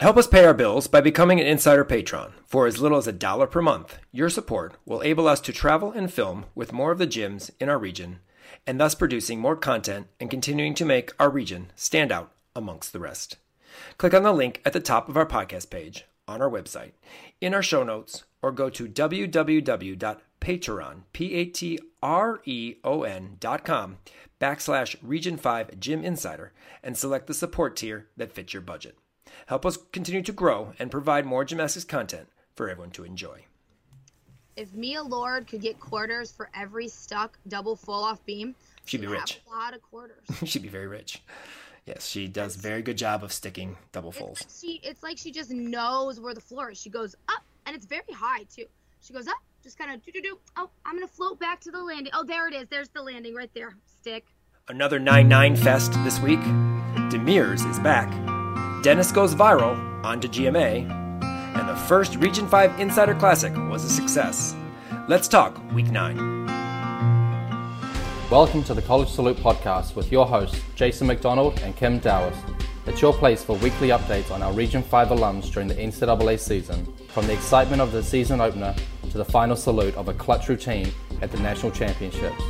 Help us pay our bills by becoming an Insider Patron. For as little as a dollar per month, your support will enable us to travel and film with more of the gyms in our region, and thus producing more content and continuing to make our region stand out amongst the rest. Click on the link at the top of our podcast page on our website, in our show notes, or go to www.patreon, P-A-T-R-E-O-N dot com backslash Region 5 Gym Insider and select the support tier that fits your budget. Help us continue to grow and provide more gymnastics content for everyone to enjoy. If Mia Lord could get quarters for every stuck double full off beam, she'd be rich. a lot of quarters. she'd be very rich. Yes, she does very good job of sticking double fulls. It's like she, it's like she just knows where the floor is. She goes up, and it's very high too. She goes up, just kind of do do do. Oh, I'm gonna float back to the landing. Oh, there it is. There's the landing right there. Stick. Another 9 9 fest this week. Demirs is back. Dennis goes viral onto GMA. And the first Region 5 Insider Classic was a success. Let's talk Week 9. Welcome to the College Salute podcast with your hosts, Jason McDonald and Kim Dowis. It's your place for weekly updates on our Region 5 alums during the NCAA season, from the excitement of the season opener to the final salute of a clutch routine at the national championships.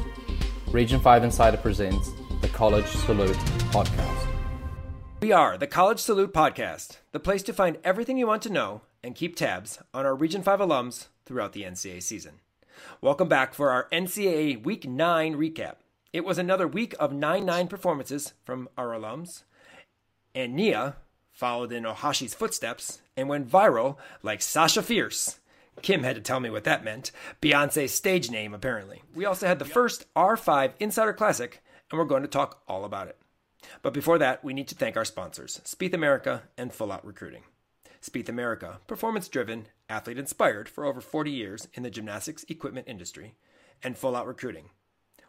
Region 5 Insider presents the College Salute podcast. We are the College Salute podcast, the place to find everything you want to know and keep tabs on our Region 5 alums throughout the NCAA season. Welcome back for our NCAA Week 9 recap. It was another week of 9 9 performances from our alums, and Nia followed in Ohashi's footsteps and went viral like Sasha Fierce. Kim had to tell me what that meant. Beyonce's stage name, apparently. We also had the first R5 Insider Classic, and we're going to talk all about it. But before that, we need to thank our sponsors, Spieth America and Full Out Recruiting. Spieth America, performance driven, athlete inspired for over 40 years in the gymnastics equipment industry, and Full Out Recruiting.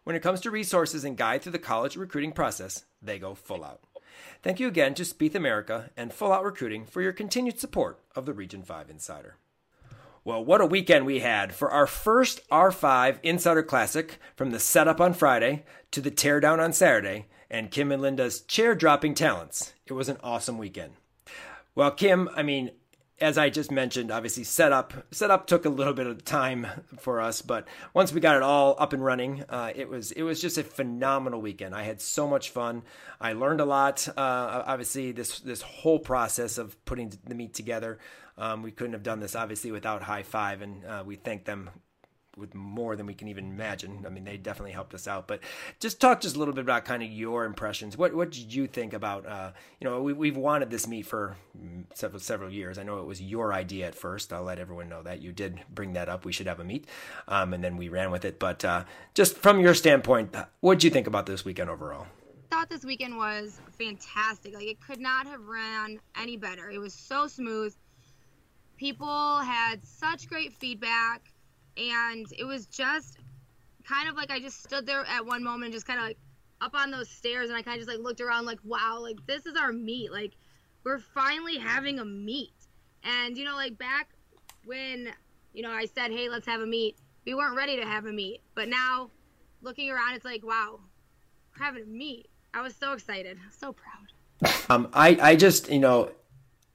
When it comes to resources and guide through the college recruiting process, they go full out. Thank you again to Spieth America and Full Out Recruiting for your continued support of the Region 5 Insider. Well, what a weekend we had for our first R5 Insider Classic from the setup on Friday to the teardown on Saturday and Kim and Linda's chair dropping talents. It was an awesome weekend. Well, Kim, I mean, as I just mentioned, obviously setup setup took a little bit of time for us, but once we got it all up and running, uh, it was it was just a phenomenal weekend. I had so much fun. I learned a lot. Uh, obviously, this this whole process of putting the meet together, um, we couldn't have done this obviously without High Five, and uh, we thank them with more than we can even imagine. I mean, they definitely helped us out. But just talk just a little bit about kind of your impressions. What what did you think about? Uh, you know, we, we've wanted this meet for several several years. I know it was your idea at first. I'll let everyone know that you did bring that up. We should have a meet, um, and then we ran with it. But uh, just from your standpoint, what did you think about this weekend overall? thought this weekend was fantastic. Like it could not have ran any better. It was so smooth. People had such great feedback and it was just kind of like I just stood there at one moment just kind of like up on those stairs and I kind of just like looked around like wow like this is our meet like we're finally having a meet and you know like back when you know I said hey let's have a meet we weren't ready to have a meet but now looking around it's like wow we're having a meet I was so excited. So proud. Um I I just you know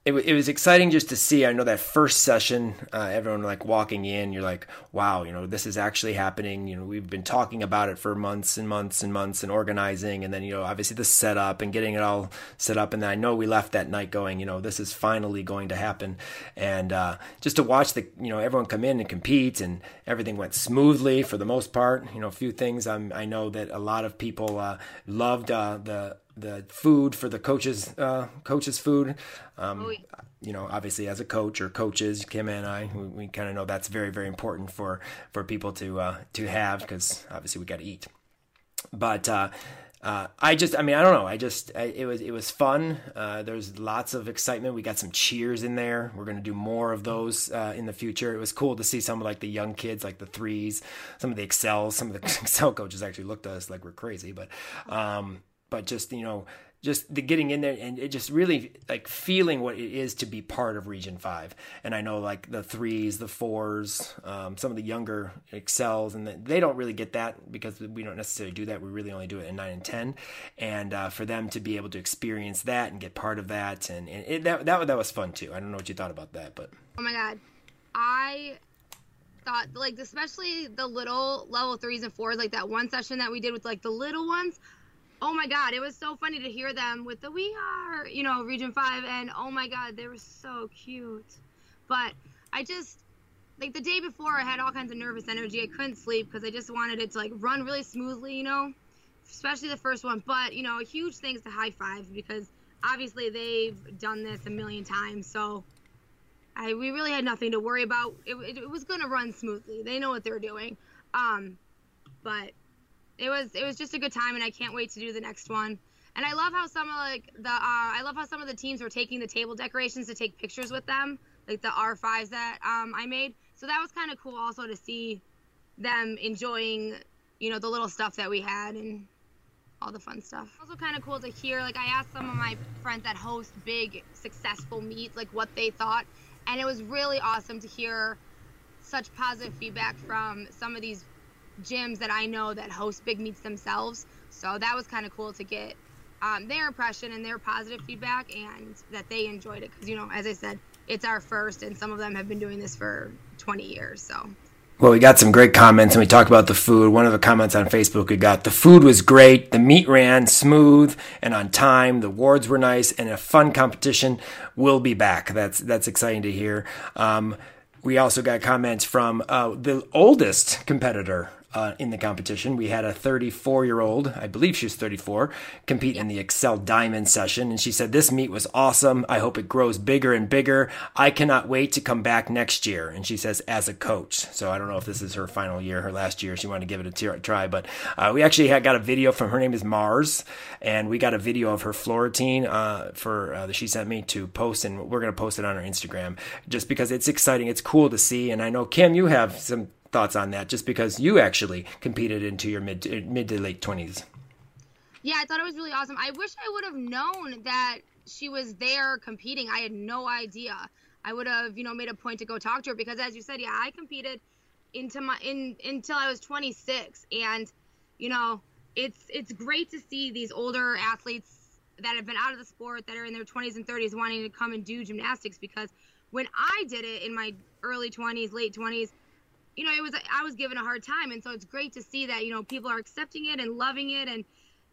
it, it was exciting just to see. I know that first session, uh, everyone like walking in, you're like, wow, you know, this is actually happening. You know, we've been talking about it for months and months and months and organizing. And then, you know, obviously the setup and getting it all set up. And then I know we left that night going, you know, this is finally going to happen. And uh, just to watch the, you know, everyone come in and compete and everything went smoothly for the most part. You know, a few things I'm, I know that a lot of people uh, loved uh, the, the food for the coaches uh, coaches food um, oh, you know obviously as a coach or coaches kim and i we, we kind of know that's very very important for for people to uh, to have because obviously we got to eat but uh, uh, I just, I mean, I don't know. I just, I, it was, it was fun. Uh, there's lots of excitement. We got some cheers in there. We're going to do more of those uh, in the future. It was cool to see some of like the young kids, like the threes, some of the excels, some of the excel coaches actually looked at us like we're crazy, but, um, but just, you know, just the getting in there and it just really like feeling what it is to be part of Region Five. And I know like the threes, the fours, um, some of the younger excels, and the, they don't really get that because we don't necessarily do that. We really only do it in nine and ten. And uh, for them to be able to experience that and get part of that, and, and it, that that that was fun too. I don't know what you thought about that, but oh my god, I thought like especially the little level threes and fours, like that one session that we did with like the little ones oh my god, it was so funny to hear them with the we are, you know, Region 5 and oh my god, they were so cute. But I just like the day before I had all kinds of nervous energy. I couldn't sleep because I just wanted it to like run really smoothly, you know, especially the first one. But, you know, huge thanks to High Five because obviously they've done this a million times. So I we really had nothing to worry about. It, it, it was going to run smoothly. They know what they're doing. Um, but it was it was just a good time, and I can't wait to do the next one. And I love how some of like the uh, I love how some of the teams were taking the table decorations to take pictures with them, like the R5s that um, I made. So that was kind of cool also to see them enjoying, you know, the little stuff that we had and all the fun stuff. Also kind of cool to hear like I asked some of my friends that host big successful meets like what they thought, and it was really awesome to hear such positive feedback from some of these gyms that I know that host big meets themselves. So that was kind of cool to get um, their impression and their positive feedback and that they enjoyed it. Because, you know, as I said, it's our first, and some of them have been doing this for 20 years. So. Well, we got some great comments and we talked about the food. One of the comments on Facebook we got the food was great, the meet ran smooth and on time, the wards were nice, and a fun competition. We'll be back. That's that's exciting to hear. Um, we also got comments from uh, the oldest competitor uh, in the competition. We had a 34 year old, I believe she was 34, compete in the Excel Diamond session. And she said, This meet was awesome. I hope it grows bigger and bigger. I cannot wait to come back next year. And she says, as a coach. So I don't know if this is her final year, her last year. She wanted to give it a try. But uh, we actually had, got a video from her name is Mars. And we got a video of her floor routine uh, for uh, that she sent me to post. And we're going to post it on our Instagram just because it's exciting. It's cool to see. And I know, Kim, you have some thoughts on that, just because you actually competed into your mid to, mid to late twenties. Yeah, I thought it was really awesome. I wish I would have known that she was there competing. I had no idea. I would have, you know, made a point to go talk to her because, as you said, yeah, I competed into my in until I was 26, and you know, it's it's great to see these older athletes that have been out of the sport that are in their 20s and 30s wanting to come and do gymnastics because when I did it in my early 20s, late 20s, you know, it was I was given a hard time, and so it's great to see that you know people are accepting it and loving it, and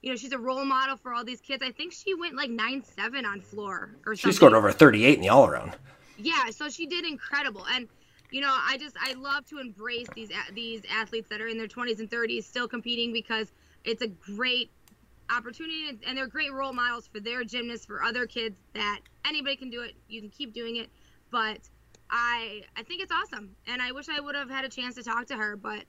you know she's a role model for all these kids. I think she went like nine seven on floor or something. She scored over thirty eight in the all around. Yeah, so she did incredible, and you know I just I love to embrace these these athletes that are in their twenties and thirties still competing because it's a great opportunity and they're great role models for their gymnasts for other kids that anybody can do it you can keep doing it but I I think it's awesome, and I wish I would have had a chance to talk to her, but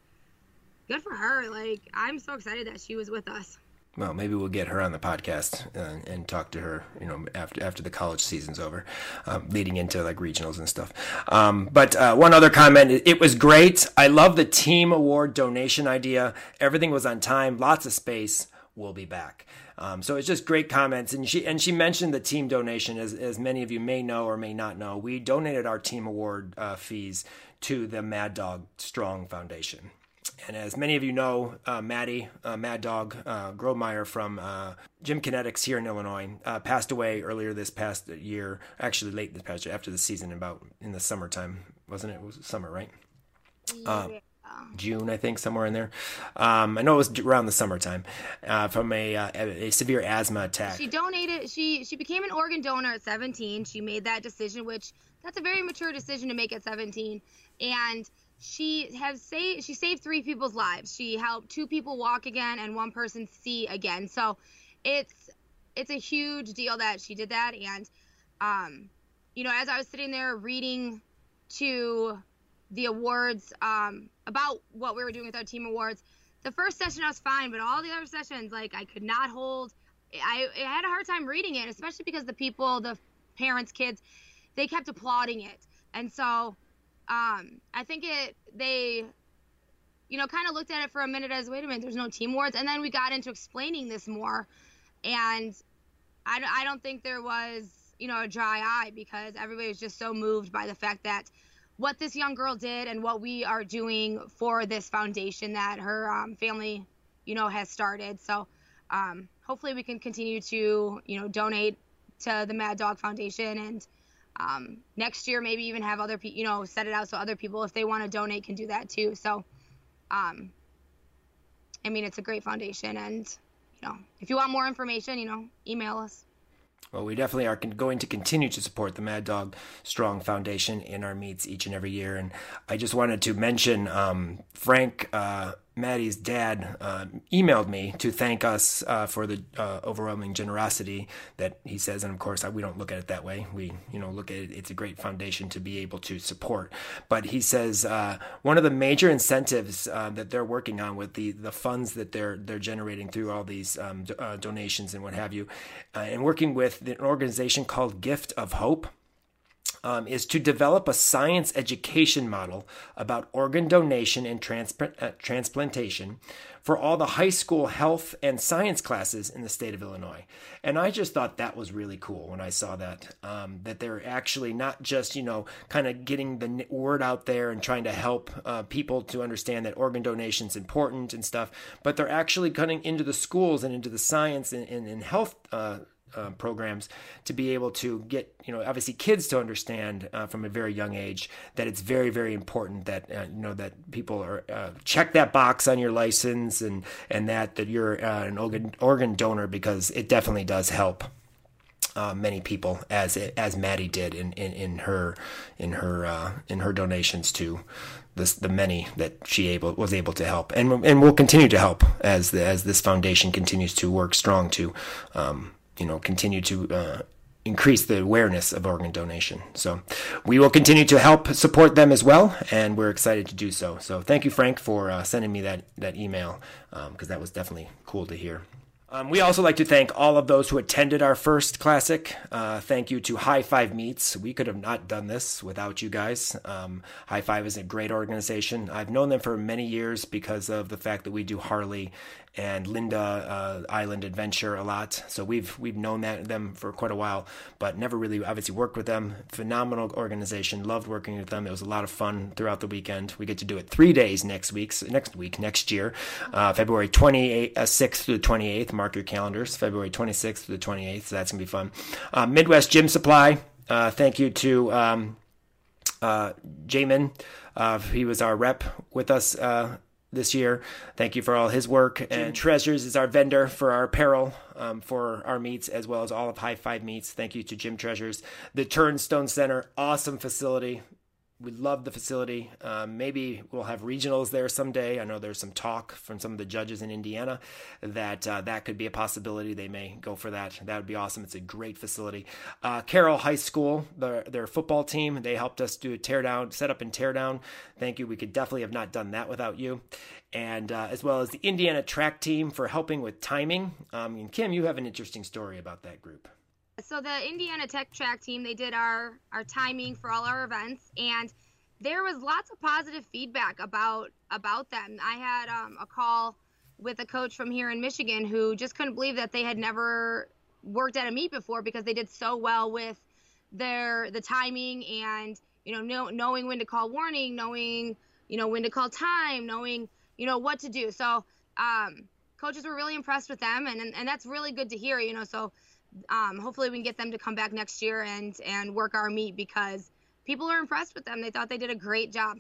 good for her. Like I'm so excited that she was with us. Well, maybe we'll get her on the podcast uh, and talk to her. You know, after after the college season's over, um, leading into like regionals and stuff. Um, but uh, one other comment: it was great. I love the team award donation idea. Everything was on time, lots of space. We'll be back. Um, so it's just great comments, and she and she mentioned the team donation, as as many of you may know or may not know. We donated our team award uh, fees to the Mad Dog Strong Foundation. And as many of you know, uh, Maddie, uh, Mad Dog uh, Gromeyer from uh, Gym Kinetics here in Illinois, uh, passed away earlier this past year. Actually, late this past year, after the season, about in the summertime, wasn't it? It was summer, right? Yeah. June, I think, somewhere in there. Um, I know it was around the summertime uh, from a, uh, a severe asthma attack. She donated. She she became an organ donor at 17. She made that decision, which that's a very mature decision to make at 17. And she has saved. She saved three people's lives. She helped two people walk again and one person see again. So it's it's a huge deal that she did that. And um, you know, as I was sitting there reading to the awards um, about what we were doing with our team awards. The first session I was fine, but all the other sessions, like I could not hold. I, I had a hard time reading it, especially because the people, the parents, kids, they kept applauding it, and so um, I think it they, you know, kind of looked at it for a minute as wait a minute, there's no team awards, and then we got into explaining this more, and I, I don't think there was you know a dry eye because everybody was just so moved by the fact that what this young girl did and what we are doing for this foundation that her um, family, you know, has started. So um, hopefully we can continue to, you know, donate to the Mad Dog Foundation and um, next year maybe even have other people, you know, set it out so other people, if they want to donate, can do that too. So, um, I mean, it's a great foundation, and you know, if you want more information, you know, email us. Well, we definitely are going to continue to support the Mad Dog Strong Foundation in our meets each and every year. And I just wanted to mention um, Frank, uh, Maddie's dad, uh, emailed me to thank us uh, for the uh, overwhelming generosity that he says. And of course, we don't look at it that way. We, you know, look at it. It's a great foundation to be able to support. But he says uh, one of the major incentives uh, that they're working on with the the funds that they're they're generating through all these um, donations and what have you, and working with an organization called Gift of Hope um, is to develop a science education model about organ donation and transp- uh, transplantation for all the high school health and science classes in the state of Illinois. And I just thought that was really cool when I saw that, um, that they're actually not just, you know, kind of getting the word out there and trying to help uh, people to understand that organ donation is important and stuff, but they're actually cutting into the schools and into the science and, and, and health uh, um, programs to be able to get you know obviously kids to understand uh, from a very young age that it's very very important that uh, you know that people are uh, check that box on your license and and that that you're uh, an organ organ donor because it definitely does help. Uh, many people, as as Maddie did in, in, in her in her uh, in her donations to this, the many that she able was able to help, and and will continue to help as the, as this foundation continues to work strong to um, you know continue to uh, increase the awareness of organ donation. So we will continue to help support them as well, and we're excited to do so. So thank you, Frank, for uh, sending me that that email because um, that was definitely cool to hear. Um, we also like to thank all of those who attended our first classic. Uh, thank you to High Five Meets. We could have not done this without you guys. Um, High Five is a great organization. I've known them for many years because of the fact that we do Harley and Linda uh, Island Adventure a lot. So we've we've known that them for quite a while, but never really obviously worked with them. Phenomenal organization. Loved working with them. It was a lot of fun throughout the weekend. We get to do it three days next week. Next week, next year, uh, February 28th, uh, 6th through the 28th. Mark your calendars. February 26th through the 28th. So that's gonna be fun. Uh, Midwest Gym Supply. Uh, thank you to um, uh, Jamin. Uh, he was our rep with us uh, this year. Thank you for all his work. And Treasures is our vendor for our apparel um, for our meets, as well as all of High Five meets. Thank you to Gym Treasures. The Turnstone Center, awesome facility we love the facility. Um, maybe we'll have regionals there someday. I know there's some talk from some of the judges in Indiana that uh, that could be a possibility. They may go for that. That would be awesome. It's a great facility. Uh, Carroll High School, their, their football team, they helped us do a teardown, set up and teardown. Thank you. We could definitely have not done that without you. And uh, as well as the Indiana track team for helping with timing. Um, and Kim, you have an interesting story about that group so the Indiana Tech track team, they did our our timing for all our events, and there was lots of positive feedback about about them. I had um, a call with a coach from here in Michigan who just couldn't believe that they had never worked at a meet before because they did so well with their the timing and you know, know knowing when to call warning, knowing you know when to call time, knowing you know what to do. So um, coaches were really impressed with them, and, and and that's really good to hear. You know, so um, hopefully we can get them to come back next year and and work our meet because people are impressed with them. They thought they did a great job.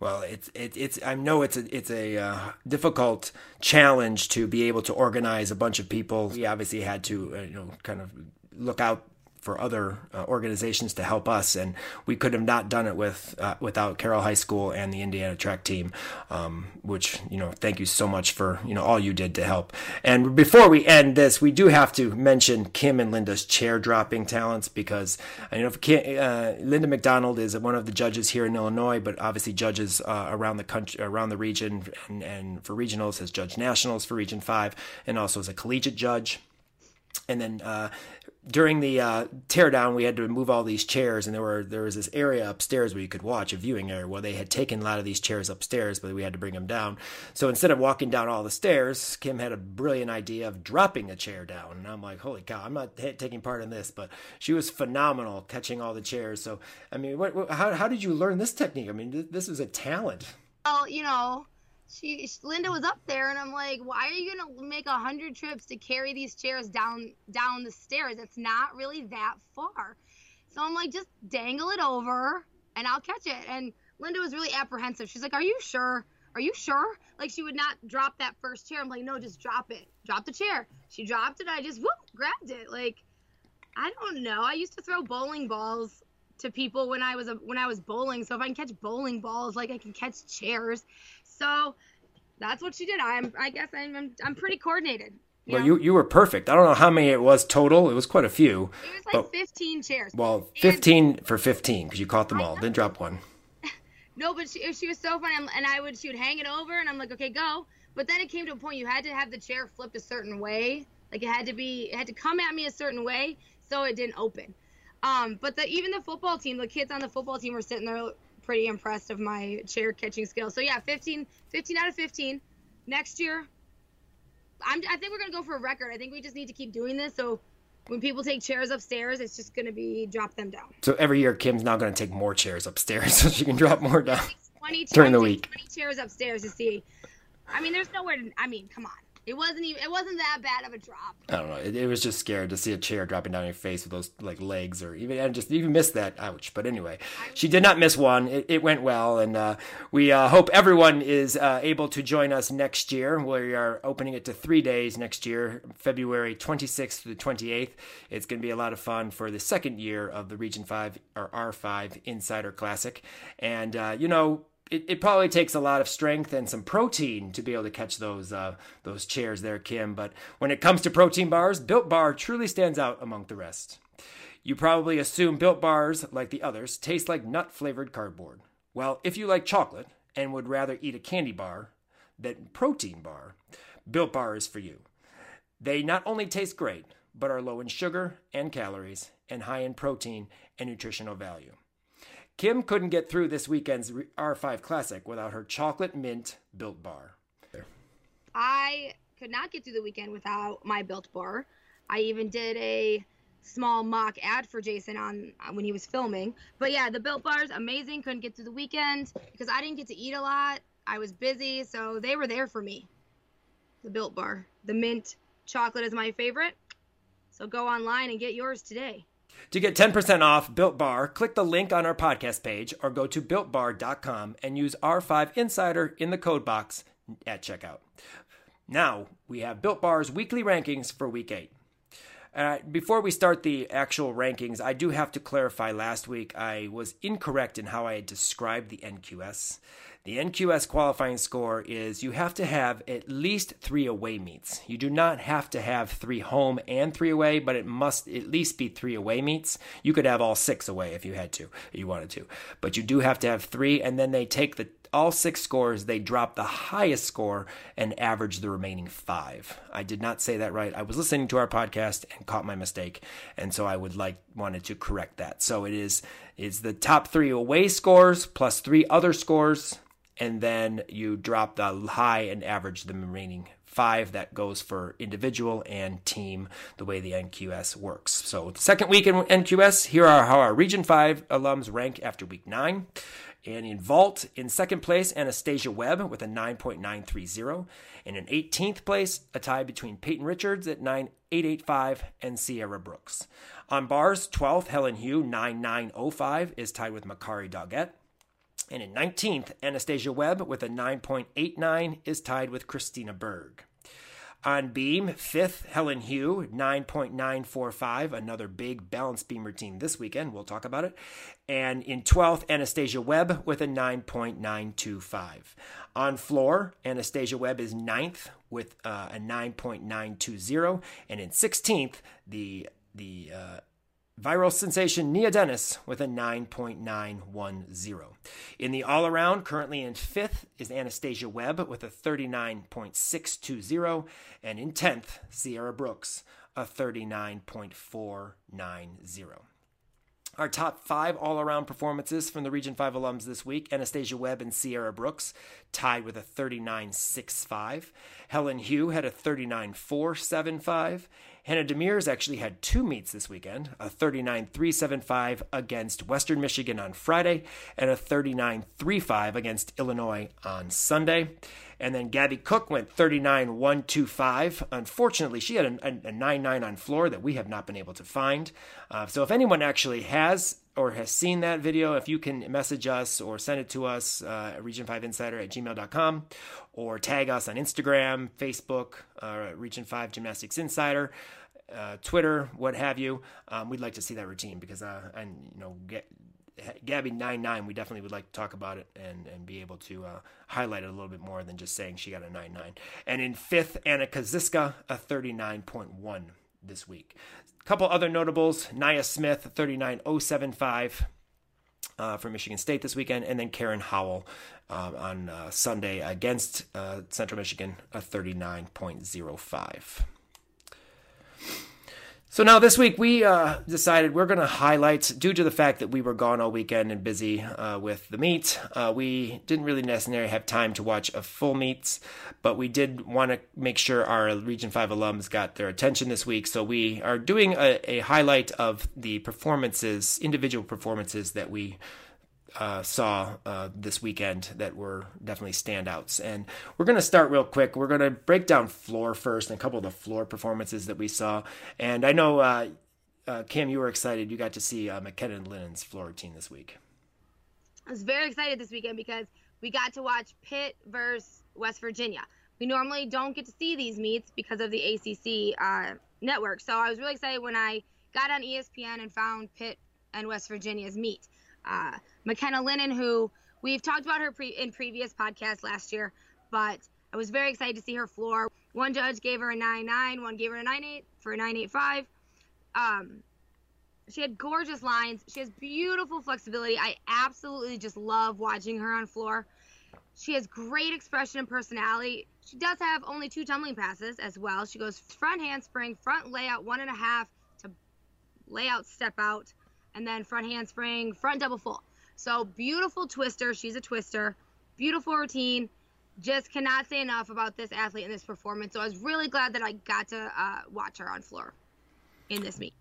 Well, it's it, it's I know it's a it's a uh, difficult challenge to be able to organize a bunch of people. We obviously had to uh, you know kind of look out for other uh, organizations to help us, and we could have not done it with uh, without Carroll High School and the Indiana track team. Um, which you know, thank you so much for you know all you did to help. And before we end this, we do have to mention Kim and Linda's chair dropping talents because you know Kim, uh, Linda McDonald is one of the judges here in Illinois, but obviously judges uh, around the country, around the region, and, and for regionals has judged nationals for Region Five, and also as a collegiate judge and then uh, during the uh, teardown, we had to move all these chairs, and there were there was this area upstairs where you could watch a viewing area. Well, they had taken a lot of these chairs upstairs, but we had to bring them down. So instead of walking down all the stairs, Kim had a brilliant idea of dropping a chair down, and I'm like, holy cow! I'm not taking part in this, but she was phenomenal catching all the chairs. So I mean, what, what, how how did you learn this technique? I mean, th- this is a talent. Well, you know, she Linda was up there, and I'm like, why are you gonna make a hundred trips to carry these chairs down down the stairs? It's not really that far. So I'm like, just dangle it over, and I'll catch it. And Linda was really apprehensive. She's like, Are you sure? Are you sure? Like she would not drop that first chair. I'm like, No, just drop it. Drop the chair. She dropped it. I just whoop grabbed it. Like I don't know. I used to throw bowling balls to people when I was a, when I was bowling. So if I can catch bowling balls, like I can catch chairs. So that's what she did. I'm I guess I'm I'm, I'm pretty coordinated. You well, know? you you were perfect. I don't know how many it was total. It was quite a few. It was like but, 15 chairs. Well, 15 and, for 15 because you caught them all. Didn't drop one. no, but she, she was so funny, and I would she would hang it over, and I'm like, okay, go. But then it came to a point you had to have the chair flipped a certain way. Like it had to be, it had to come at me a certain way so it didn't open. Um, but the even the football team, the kids on the football team were sitting there pretty impressed of my chair catching skills. So yeah, 15, 15 out of 15. Next year, I'm, I think we're gonna go for a record. I think we just need to keep doing this. So when people take chairs upstairs, it's just gonna be drop them down. So every year, Kim's now gonna take more chairs upstairs so she can drop more down 20, during the week. 20 chairs upstairs to see. I mean, there's nowhere to. I mean, come on. It wasn't even. It wasn't that bad of a drop. I don't know. It, it, was just scared to see a chair dropping down your face with those like legs, or even and just even miss that. Ouch! But anyway, she did not miss one. It, it went well, and uh, we uh, hope everyone is uh, able to join us next year. We are opening it to three days next year, February 26th to the 28th. It's going to be a lot of fun for the second year of the Region Five or R5 Insider Classic, and uh, you know it, it probably takes a lot of strength and some protein to be able to catch those uh, those chairs there, Kim. But when it comes to protein bars, Built Bar truly stands out among the rest. You probably assume Built Bars, like the others, taste like nut flavored cardboard. Well, if you like chocolate and would rather eat a candy bar than protein bar, Built Bar is for you. They not only taste great, but are low in sugar and calories and high in protein and nutritional value. Kim couldn't get through this weekend's R5 Classic without her chocolate mint built bar. I could not get through the weekend without my built bar. I even did a small mock ad for Jason on uh, when he was filming. But yeah, the built bars amazing. Couldn't get through the weekend because I didn't get to eat a lot. I was busy, so they were there for me. The built bar, the mint chocolate is my favorite. So go online and get yours today. To get 10% off Built Bar, click the link on our podcast page or go to builtbar.com and use R5 Insider in the code box at checkout. Now, we have Built Bar's weekly rankings for week 8. Uh, before we start the actual rankings, I do have to clarify last week I was incorrect in how I described the NQS. The NQS qualifying score is you have to have at least three away meets. You do not have to have three home and three away, but it must at least be three away meets. You could have all six away if you had to, if you wanted to. But you do have to have three, and then they take the all six scores, they drop the highest score and average the remaining five. I did not say that right. I was listening to our podcast and caught my mistake, and so I would like wanted to correct that. So it is is the top three away scores plus three other scores and then you drop the high and average the remaining five that goes for individual and team the way the NQS works. So second week in NQS, here are how our Region 5 alums rank after week 9. And in vault, in second place, Anastasia Webb with a 9.930. And in 18th place, a tie between Peyton Richards at 9.885 and Sierra Brooks. On bars, 12th, Helen Hu, 9905, is tied with Makari Doggett. And in 19th, Anastasia Webb with a 9.89 is tied with Christina Berg. On beam, fifth, Helen Hu, 9.945, another big balance beam routine this weekend. We'll talk about it. And in 12th, Anastasia Webb with a 9.925. On floor, Anastasia Webb is ninth with uh, a 9.920. And in 16th, the, the uh, Viral sensation Nia Dennis with a 9.910. In the all around, currently in fifth is Anastasia Webb with a 39.620. And in 10th, Sierra Brooks, a 39.490. Our top five all around performances from the Region 5 alums this week Anastasia Webb and Sierra Brooks tied with a 39.65. Helen Hu had a 39.475. Hannah Demirs actually had two meets this weekend a 39.375 against Western Michigan on Friday and a 39.35 against Illinois on Sunday. And then Gabby Cook went 39.125. Unfortunately, she had a, a, a 9.9 on floor that we have not been able to find. Uh, so if anyone actually has or has seen that video, if you can message us or send it to us uh, at region5insider at gmail.com or tag us on Instagram, Facebook, uh, Region 5 Gymnastics Insider, uh, Twitter, what have you, um, we'd like to see that routine because, uh, and you know, get, Gabby nine nine, we definitely would like to talk about it and, and be able to uh, highlight it a little bit more than just saying she got a nine nine. And in fifth, Anna Kaziska, a thirty nine point one this week. A couple other notables: Nia Smith, thirty nine oh seven five. Uh, for Michigan State this weekend, and then Karen Howell uh, on uh, Sunday against uh, Central Michigan, a 39.05. So now this week we uh, decided we're going to highlight, due to the fact that we were gone all weekend and busy uh, with the meet, uh, we didn't really necessarily have time to watch a full meets, but we did want to make sure our Region 5 alums got their attention this week. So we are doing a, a highlight of the performances, individual performances that we uh, saw uh, this weekend that were definitely standouts. And we're going to start real quick. We're going to break down floor first and a couple of the floor performances that we saw. And I know, uh, uh Kim, you were excited. You got to see uh, McKenna Linnen's floor routine this week. I was very excited this weekend because we got to watch Pitt versus West Virginia. We normally don't get to see these meets because of the ACC uh, network. So I was really excited when I got on ESPN and found Pitt and West Virginia's meet McKenna Linnen, who we've talked about her pre- in previous podcasts last year, but I was very excited to see her floor. One judge gave her a 9.9, one gave her a 9.8 for a 9.85. Um, she had gorgeous lines. She has beautiful flexibility. I absolutely just love watching her on floor. She has great expression and personality. She does have only two tumbling passes as well. She goes front handspring, front layout, one and a half to layout step out and then front handspring, front double full. So beautiful twister. She's a twister. Beautiful routine. Just cannot say enough about this athlete and this performance. So I was really glad that I got to uh, watch her on floor in this meet.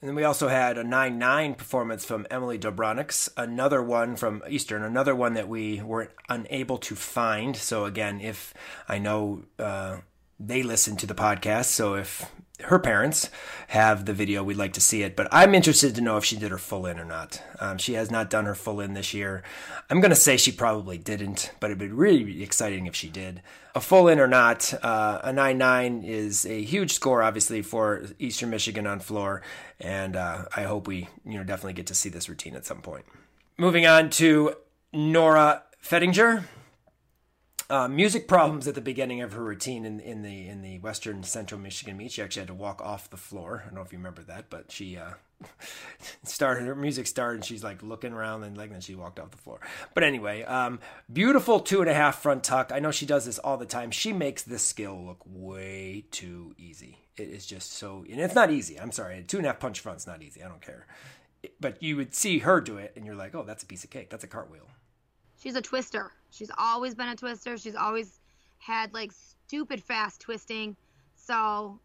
And then we also had a 9 9 performance from Emily Dobronics, another one from Eastern, another one that we were unable to find. So, again, if I know uh, they listen to the podcast, so if her parents have the video. We'd like to see it, but I'm interested to know if she did her full in or not. Um, she has not done her full in this year. I'm going to say she probably didn't, but it'd be really exciting if she did. A full in or not, uh, a 9 9 is a huge score, obviously, for Eastern Michigan on floor, and uh, I hope we you know definitely get to see this routine at some point. Moving on to Nora Fettinger. Uh, music problems at the beginning of her routine in in the in the Western Central Michigan meet. She actually had to walk off the floor. I don't know if you remember that, but she uh, started her music started and she's like looking around and like then she walked off the floor. But anyway, um, beautiful two and a half front tuck. I know she does this all the time. She makes this skill look way too easy. It is just so, and it's not easy. I'm sorry, two and a half punch front's not easy. I don't care. But you would see her do it, and you're like, oh, that's a piece of cake. That's a cartwheel she's a twister. She's always been a twister. She's always had like stupid fast twisting. So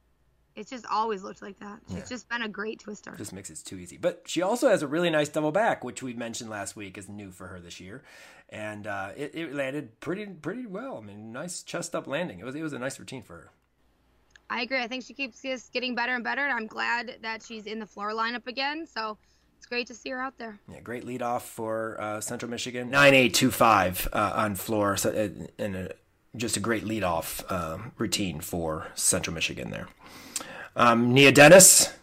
it's just always looked like that. She's yeah. just been a great twister. Just makes it too easy. But she also has a really nice double back, which we mentioned last week is new for her this year, and uh, it, it, landed pretty pretty well. I mean, nice chest up landing. It was it was a nice routine for her. I agree. I think she keeps just getting better and better, and I'm glad that she's in the floor lineup again. So it's great to see her out there. Yeah, great lead off for uh, Central Michigan. 9825 uh, on floor so, uh, and a just a great leadoff uh, routine for Central Michigan there. Um, Nia Dennis,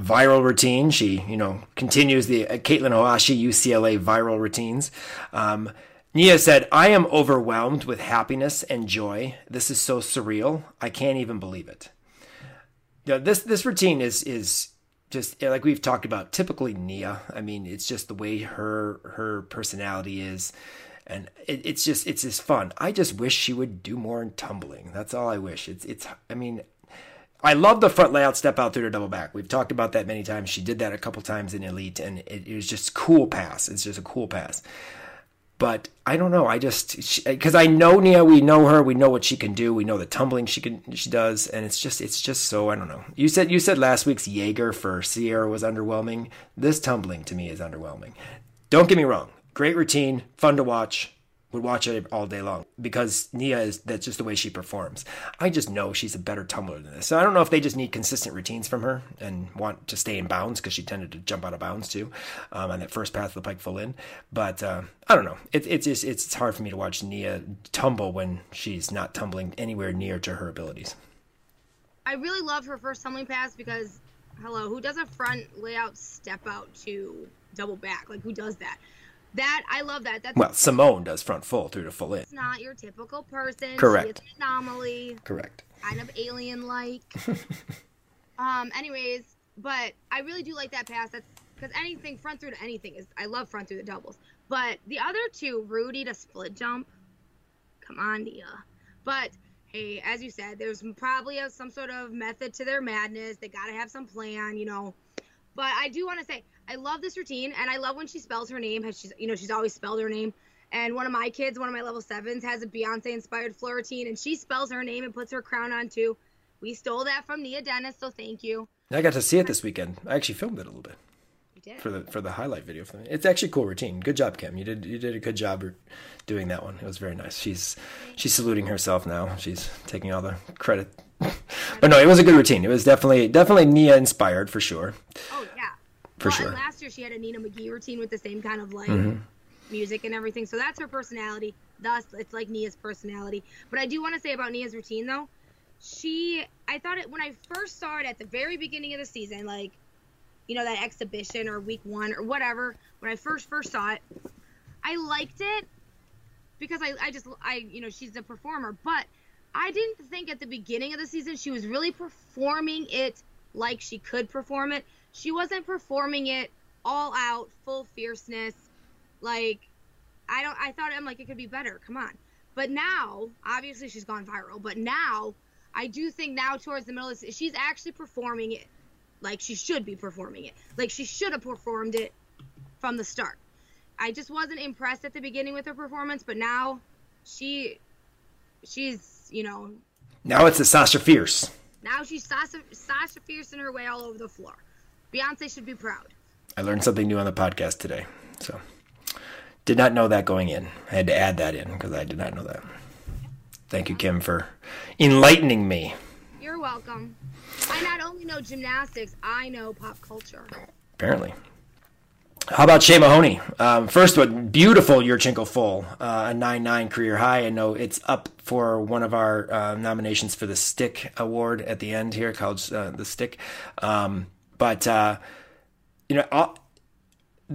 viral routine. She, you know, continues the uh, Katelyn Ohashi UCLA viral routines. Um, Nia said, I am overwhelmed with happiness and joy. This is so surreal. I can't even believe it. Know, this this routine is is just eh, like we've talked about typically Nia. I mean, it's just the way her her personality is and it, it's just it's just fun. I just wish she would do more in tumbling. That's all I wish. It's it's I mean I love the front layout step out through the double back. We've talked about that many times. She did that a couple times in Elite, and it, it was just cool pass. It's just a cool pass. But I don't know. I just because I know Nia, we know her, we know what she can do, we know the tumbling she can she does, and it's just it's just so I don't know. You said you said last week's Jaeger for Sierra was underwhelming. This tumbling to me is underwhelming. Don't get me wrong. Great routine, fun to watch would watch it all day long because Nia is that's just the way she performs. I just know she's a better tumbler than this. So I don't know if they just need consistent routines from her and want to stay in bounds because she tended to jump out of bounds too um, on that first pass of the pike full in. But uh, I don't know. It, it's just it's hard for me to watch Nia tumble when she's not tumbling anywhere near to her abilities. I really love her first tumbling pass because hello, who does a front layout step out to double back? Like who does that? That I love that. That's well, Simone does front full through to full in. It's not your typical person. Correct. She an anomaly. Correct. Kind of alien like. um. Anyways, but I really do like that pass. That's because anything front through to anything is. I love front through the doubles. But the other two, Rudi to split jump. Come on, Nia. But hey, as you said, there's probably a, some sort of method to their madness. They got to have some plan, you know. But I do want to say I love this routine, and I love when she spells her name. Has she's you know she's always spelled her name. And one of my kids, one of my level sevens, has a Beyonce inspired floor routine, and she spells her name and puts her crown on too. We stole that from Nia Dennis, so thank you. I got to see it this weekend. I actually filmed it a little bit. You did. For the for the highlight video for me. It's actually a cool routine. Good job, Kim. You did you did a good job doing that one. It was very nice. She's she's saluting herself now. She's taking all the credit. but no, it was a good routine. It was definitely definitely Nia inspired for sure. Oh yeah. For well, sure. Last year she had a Nina McGee routine with the same kind of like Mm-hmm. music and everything. So that's her personality. Thus, it's like Nia's personality. But I do want to say about Nia's routine though, she I thought it when I first saw it at the very beginning of the season, like you know that exhibition or week one or whatever. When I first first saw it, I liked it because I I just I you know she's a performer, but I didn't think at the beginning of the season she was really performing it like she could perform it. She wasn't performing it all out, full fierceness. Like I don't I thought I'm like it could be better. Come on. But now, obviously she's gone viral, but now I do think now towards the middle of the, she's actually performing it like she should be performing it. Like she should have performed it from the start. I just wasn't impressed at the beginning with her performance, but now she she's, you know, Now it's a Sasha Fierce. now she's Sasha Sasha Fierce in her way all over the floor. Beyonce should be proud. I learned something new on the podcast today. So did not know that going in. I had to add that in because I did not know that. Thank you, Kim, for enlightening me. You're welcome. I not only know gymnastics, I know pop culture. Apparently. How about Shea Mahoney? Um, first one, beautiful Yurchenko full, uh, a 9-9 career high. I know it's up for one of our uh, nominations for the Stick Award at the end here, college uh, the Stick. Um, but uh, you know,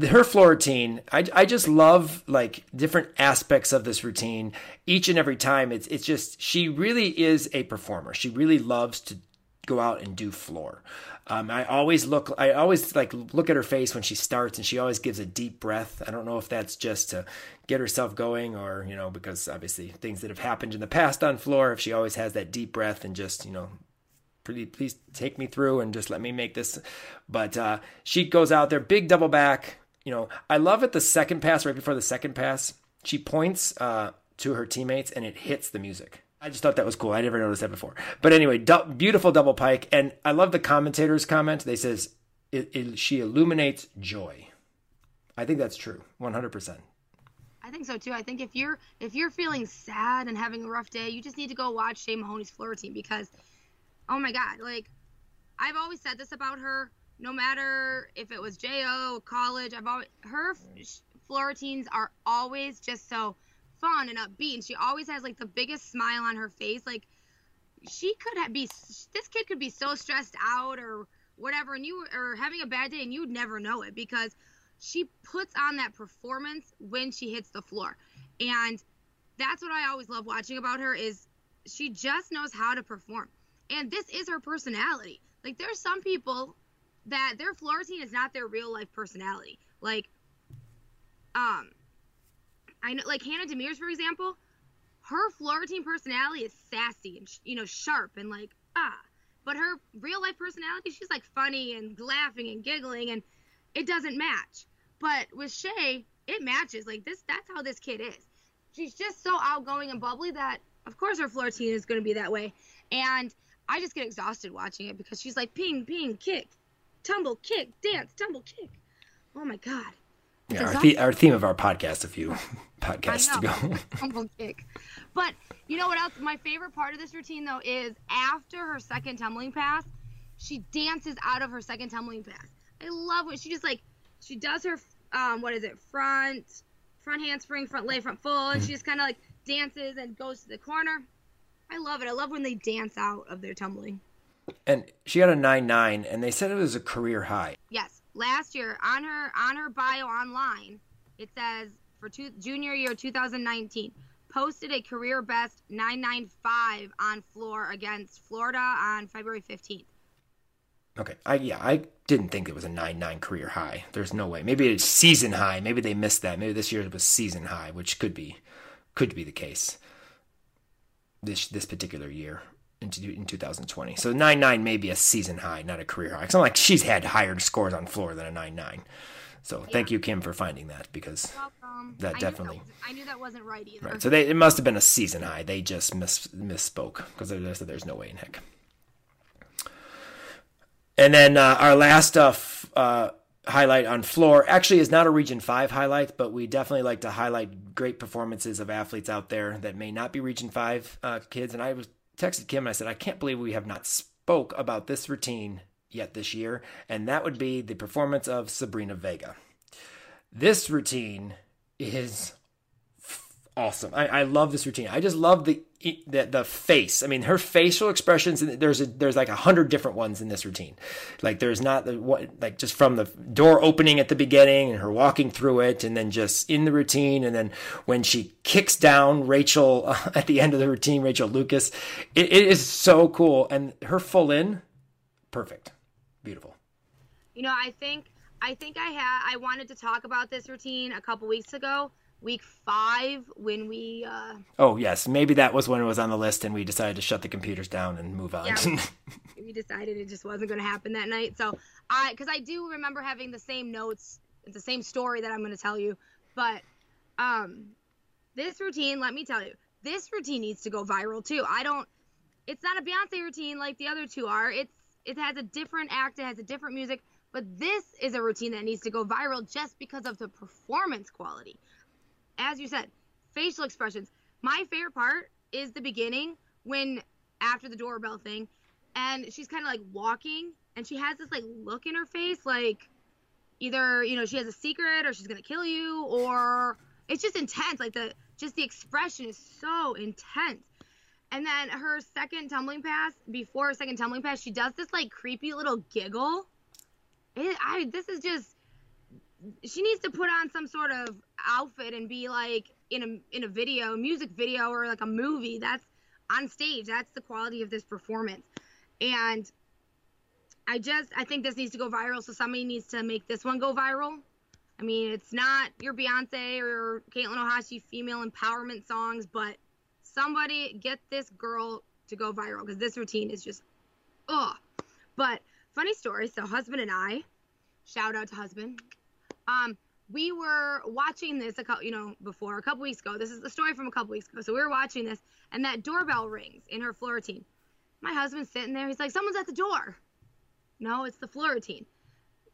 her floor routine, I, I just love like different aspects of this routine. Each and every time, it's it's just she really is a performer. She really loves to go out and do floor. Um, I always look, I always like look at her face when she starts, and she always gives a deep breath. I don't know if that's just to get herself going, or you know, because obviously things that have happened in the past on floor. If she always has that deep breath and just you know please, please take me through and just let me make this. But uh, she goes out there, big double back. You know, I love it. The second pass, right before the second pass, she points uh, to her teammates and it hits the music. I just thought that was cool. I never noticed that before. But anyway, du- beautiful double pike, and I love the commentators' comment. They says it, it, she illuminates joy. I think that's true, one hundred percent. I think so too. I think if you're if you're feeling sad and having a rough day, you just need to go watch Shea Mahoney's floor routine because, oh my God, like I've always said this about her. No matter if it was Jo college, I've always her floor routines are always just so fun and upbeat, and she always has like the biggest smile on her face. Like she could have be this kid could be so stressed out or whatever, and you or having a bad day, and you'd never know it because she puts on that performance when she hits the floor, and that's what I always love watching about her is she just knows how to perform, and this is her personality. Like there's some people that their floor routine is not their real life personality. Like, um, I know like Hannah Demirs for example, her floor routine personality is sassy and you know sharp and like ah, but her real life personality she's like funny and laughing and giggling and it doesn't match. But with Shay, it matches. Like this, that's how this kid is. She's just so outgoing and bubbly that of course her floor routine is going to be that way. And I just get exhausted watching it because she's like ping, ping, kick, tumble, kick, dance, tumble, kick. Oh my god. Yeah, our, the- our theme of our podcast a few podcasts ago. kick. But you know what else? My favorite part of this routine though is after her second tumbling pass, she dances out of her second tumbling pass. I love when she just like she does her um what is it front front handspring front lay front full and mm-hmm. she just kind of like dances and goes to the corner. I love it. I love when they dance out of their tumbling. And she got a nine nine, and they said it was a career high. Yes, last year on her on her bio online, it says for two, junior year 2019, posted a career best 995 on floor against Florida on February 15th. Okay, I yeah, I didn't think it was a nine nine career high. There's no way. Maybe it's season high. Maybe they missed that. Maybe this year it was season high, which could be could be the case. This this particular year in, in 2020. So 9 9 may be a season high, not a career high. Because I'm like she's had higher scores on floor than a 9 9. So yeah. thank you, Kim, for finding that because that I definitely. Knew that I knew that wasn't right either. Right. So they, it must have been a season high. They just miss, misspoke because there's, there's no way in heck. And then uh, our last uh, uh, highlight on floor actually is not a Region 5 highlight, but we definitely like to highlight great performances of athletes out there that may not be Region 5 uh, kids. And I was texted Kim and I said, I can't believe we have not spoke about this routine yet this year, and that would be the performance of Sabrina Vega. This routine is awesome. I, I love this routine. I just love the the the face. I mean, her facial expressions. There's a, there's like a hundred different ones in this routine. Like there's not the what like just from the door opening at the beginning and her walking through it, and then just in the routine, and then when she kicks down Rachel at the end of the routine, Rachel Lucas. It, it is so cool, and her full in, perfect, beautiful. You know, I think I think I had I wanted to talk about this routine a couple weeks ago week five when we. Uh, oh yes, maybe that was when it was on the list, and we decided to shut the computers down and move on. Yeah, we, we decided it just wasn't going to happen that night. So I, because I do remember having the same notes, the same story that I'm going to tell you, but um, this routine, let me tell you, this routine needs to go viral too. I don't. It's not a Beyonce routine like the other two are. It's it has a different act. It has a different music. But this is a routine that needs to go viral just because of the performance quality as you said, facial expressions. My favorite part is the beginning when after the doorbell thing, and she's kind of like walking, and she has this like look in her face, like either you know she has a secret or she's gonna kill you, or it's just intense. Like the just the expression is so intense. And then her second tumbling pass, before her second tumbling pass, she does this like creepy little giggle. It, I this is just she needs to put on some sort of outfit and be like in a in a video, music video or like a movie. That's on stage. That's the quality of this performance. And I just I think this needs to go viral. So somebody needs to make this one go viral. I mean, it's not your Beyonce or Katelyn Ohashi female empowerment songs, but somebody get this girl to go viral because this routine is just ugh. But funny story. So husband and I, shout out to husband. Um, we were watching this a couple, you know, before a couple weeks ago. This is the story from a couple weeks ago. So we were watching this, and that doorbell rings in her floor. My husband's sitting there. He's like, "Someone's at the door." No, it's the floor.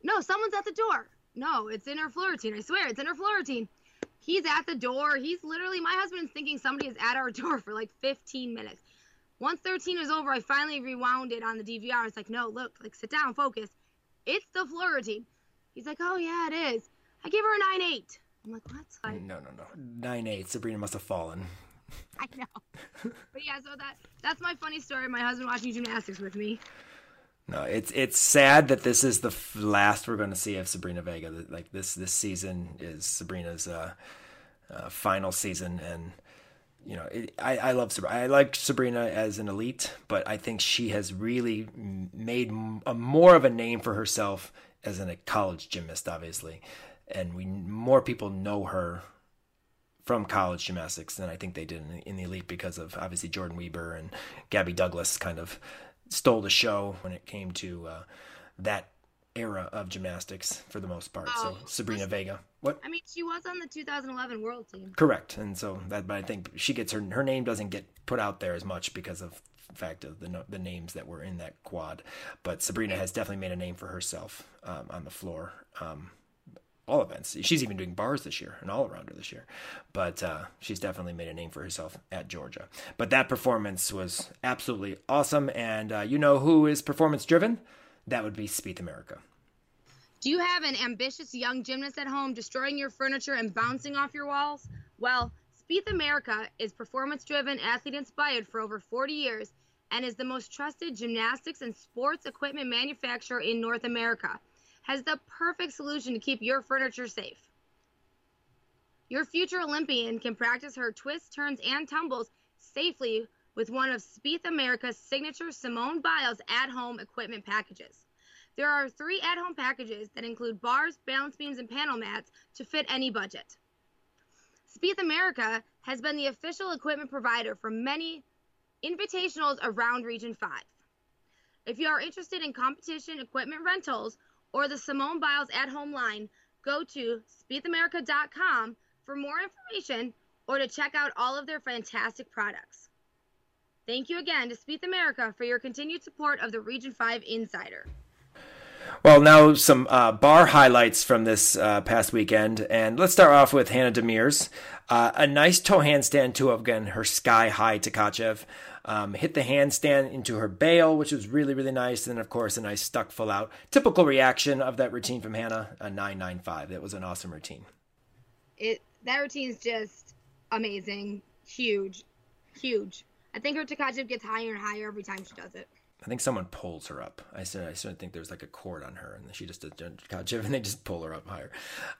No, someone's at the door. No, it's in her floor. I swear, it's in her floor. He's at the door. He's literally my husband's thinking somebody is at our door for like 15 minutes. Once 13 was over, I finally rewound it on the DVR. I was like, "No, look, like sit down, focus. It's the floor routine." He's like, "Oh yeah, it is." I gave her a nine eight. I'm like, what? No, no, no. Nine eight. Sabrina must have fallen. I know. but yeah, so that that's my funny story. My husband watching gymnastics with me. No, it's it's sad that this is the f- last we're going to see of Sabrina Vega. Like this this season is Sabrina's uh, uh, final season, and you know it, I I love Sabrina. I like Sabrina as an elite, but I think she has really made a more of a name for herself as a college gymnast, obviously, and we more people know her from college gymnastics than I think they did in the, in the elite because of obviously Jordan Wieber and Gabby Douglas kind of stole the show when it came to uh, that era of gymnastics for the most part. Oh, so Sabrina Vega. What? I mean, she was on the 2011 World Team. Correct, and so that, but I think she gets her her name doesn't get put out there as much because of fact of the the names that were in that quad. But Sabrina has definitely made a name for herself um, on the floor. Um, all events. She's even doing bars this year, an all arounder this year. But uh, she's definitely made a name for herself at Georgia. But that performance was absolutely awesome. And uh, you know who is performance driven? That would be Spieth America. Do you have an ambitious young gymnast at home destroying your furniture and bouncing off your walls? Well, Spieth America is performance driven, athlete inspired for over 40 years and is the most trusted gymnastics and sports equipment manufacturer in North America has the perfect solution to keep your furniture safe. Your future Olympian can practice her twists, turns, and tumbles safely with one of Spieth America's signature Simone Biles at home equipment packages. There are three at home packages that include bars, balance beams, and panel mats to fit any budget. Spieth America has been the official equipment provider for many invitationals around Region 5. If you are interested in competition equipment rentals or the Simone Biles at home line, go to spiethamerica.com for more information or to check out all of their fantastic products. Thank you again to Spieth America for your continued support of the Region 5 Insider. Well, now some uh, bar highlights from this uh, past weekend, and let's start off with Hannah Demers. Uh, a nice toe handstand to again her sky high Tkachev. Um, hit the handstand into her bail, which was really, really nice. And then, of course, a nice stuck full out. Typical reaction of that routine from Hannah, a 995. That was an awesome routine. It That routine is just amazing. Huge. Huge. I think her Tkachev gets higher and higher every time she does it. I think someone pulls her up. I said I certainly think there's like a cord on her, and she just Tkachev, and they just pull her up higher.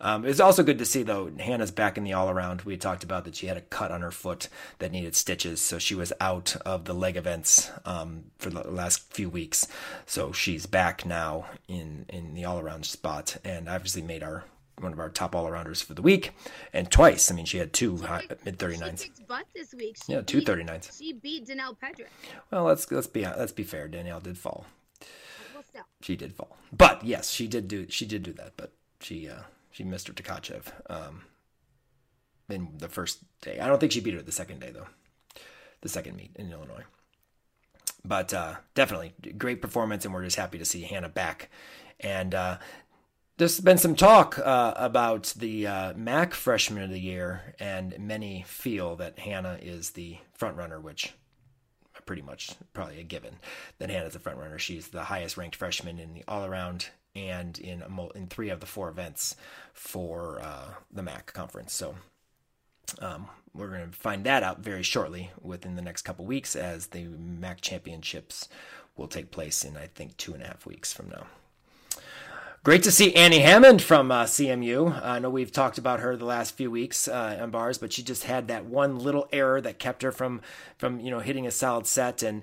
Um, it's also good to see though Hannah's back in the all around. We talked about that she had a cut on her foot that needed stitches, so she was out of the leg events um, for the last few weeks. So she's back now in in the all around spot, and obviously made our one of our top all arounders for the week, and twice. I mean, she had two mid thirty nines. butt this week. She yeah, two thirty nines. She beat Danielle Pedrick. Well, let's let's be let's be fair. Danielle did fall. Well, still. She did fall, but yes, she did do she did do that, but she uh, she missed her Tkachev um, in the first day. I don't think she beat her the second day though. The second meet in Illinois. But uh, definitely great performance, and we're just happy to see Hannah back. And uh, there's been some talk uh, about the uh, MAC Freshman of the Year, and many feel that Hannah is the front runner, which pretty much probably a given that Hannah's the front runner. She's the highest ranked freshman in the all around and in in three of the four events for uh, the MAC conference. So um, we're going to find that out very shortly within the next couple weeks as the MAC championships will take place in I think two and a half weeks from now. Great to see Annie Hammond from uh, CMU. I know we've talked about her the last few weeks uh, on bars, but she just had that one little error that kept her from from you know hitting a solid set. And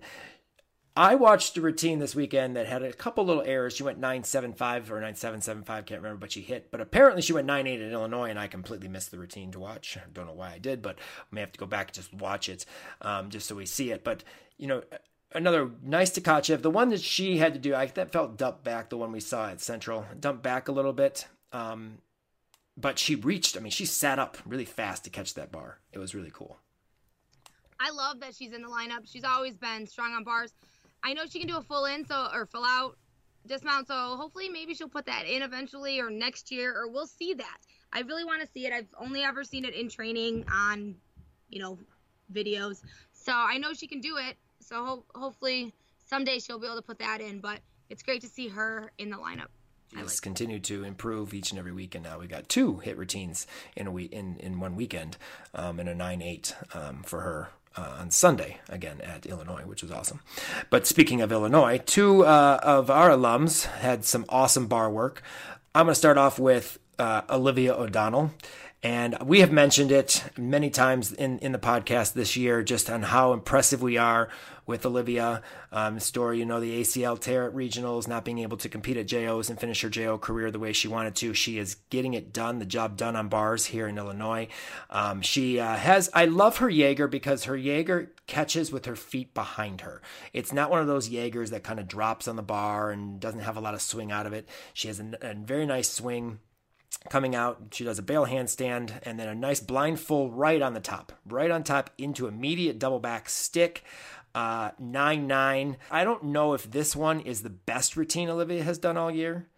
I watched a routine this weekend that had a couple little errors. She went nine seven five or nine seven seven five, can't remember, but she hit. But apparently she went nine eight in Illinois, and I completely missed the routine to watch. Don't know why I did, but I may have to go back and just watch it, um, just so we see it. But you know, another nice Tkachev. The one that she had to do, I that felt dumped back. The one we saw at Central, dumped back a little bit. Um, but she reached. I mean, she sat up really fast to catch that bar. It was really cool. I love that she's in the lineup. She's always been strong on bars. I know she can do a full in, so or full out dismount. So hopefully, maybe she'll put that in eventually, or next year, or we'll see that. I really want to see it. I've only ever seen it in training on, you know, videos. So I know she can do it. So ho- hopefully someday she'll be able to put that in. But it's great to see her in the lineup. She's like continued to improve each and every week, and now we got two hit routines in a week in, in one weekend, um, and a nine eight um, for her uh, on Sunday again at Illinois, which was awesome. But speaking of Illinois, two uh, of our alums had some awesome bar work. I'm going to start off with uh, Olivia O'Donnell. And we have mentioned it many times in, in the podcast this year, just on how impressive we are with Olivia. Um, story, you know, the ACL tear at regionals, not being able to compete at JOs and finish her JO career the way she wanted to. She is getting it done, the job done on bars here in Illinois. Um, she uh, has, I love her Jaeger because her Jaeger catches with her feet behind her. It's not one of those Jaegers that kind of drops on the bar and doesn't have a lot of swing out of it. She has a, a very nice swing coming out. She does a bail handstand and then a nice blind full right on the top, right on top into immediate double back stick. Uh, 9 9. I don't know if this one is the best routine Olivia has done all year.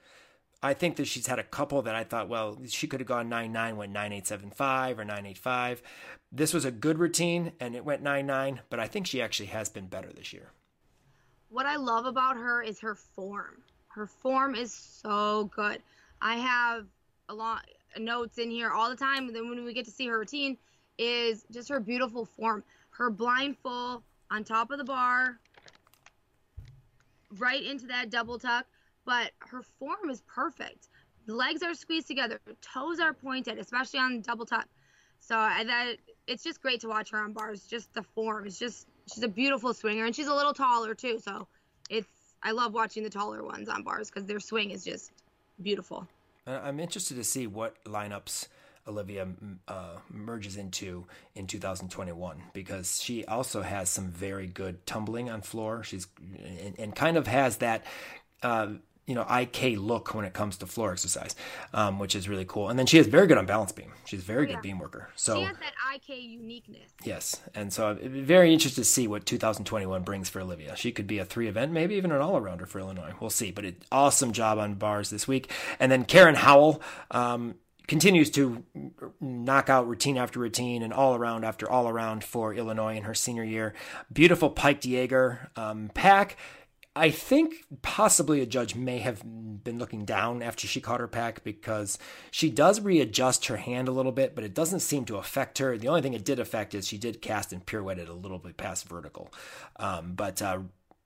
I think that she's had a couple that I thought, well, she could have gone 9 9, went 9 8 7 5 or 9 8 5. This was a good routine and it went 9 9, but I think she actually has been better this year. What I love about her is her form. Her form is so good. I have a lot notes in here all the time. And then when we get to see her routine, is just her beautiful form. Her blind full on top of the bar, right into that double tuck. But her form is perfect. The legs are squeezed together, toes are pointed, especially on the double tuck. So I, that it's just great to watch her on bars. Just the form. It's just she's a beautiful swinger, and she's a little taller too. So it's I love watching the taller ones on bars because their swing is just beautiful. I'm interested to see what lineups Olivia uh, merges into in 2021 because she also has some very good tumbling on floor. She's and, and kind of has that. Uh, you know, IK look when it comes to floor exercise, um, which is really cool. And then she is very good on balance beam. She's a very yeah. good beam worker. So she has that IK uniqueness. Yes, and so I'm very interested to see what 2021 brings for Olivia. She could be a three event, maybe even an all arounder for Illinois. We'll see. But it, awesome job on bars this week. And then Karen Howell. Um, continues to knock out routine after routine and all around after all around for Illinois in her senior year. Beautiful Pike Jaeger um, Pak I think possibly a judge may have been looking down after she caught her Pak because she does readjust her hand a little bit, but it doesn't seem to affect her. The only thing it did affect is she did cast and pirouetted a little bit past vertical, um, but uh,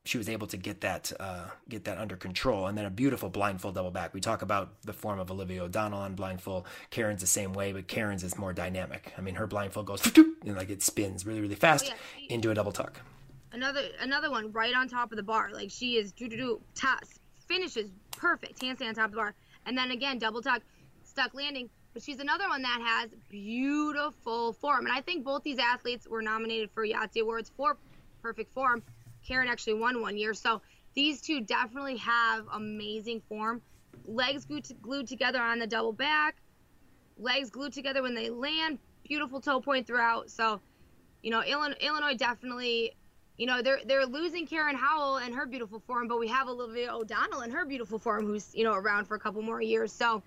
she was able to get that uh, get that under control. And then a beautiful blind full double back. We talk about the form of Olivia O'Donnell on blind full. Karen's the same way, but Karen's is more dynamic. I mean, her blind full goes and like it spins really really fast oh, into a double tuck another another one right on top of the bar. Like she is do do do finishes perfect handstand on top of the bar, and then again double tuck, stuck landing. But she's another one that has beautiful form, and I think both these athletes were nominated for Yahtzee Awards for perfect form. Karen actually won one year, so these two definitely have amazing form. Legs glued, glued together on the double back, legs glued together when they land. Beautiful toe point throughout. So, you know, Illinois definitely you know they're they're losing Karen Howell and her beautiful form, but we have Olivia O'Donnell and her beautiful form, who's you know around for a couple more years. So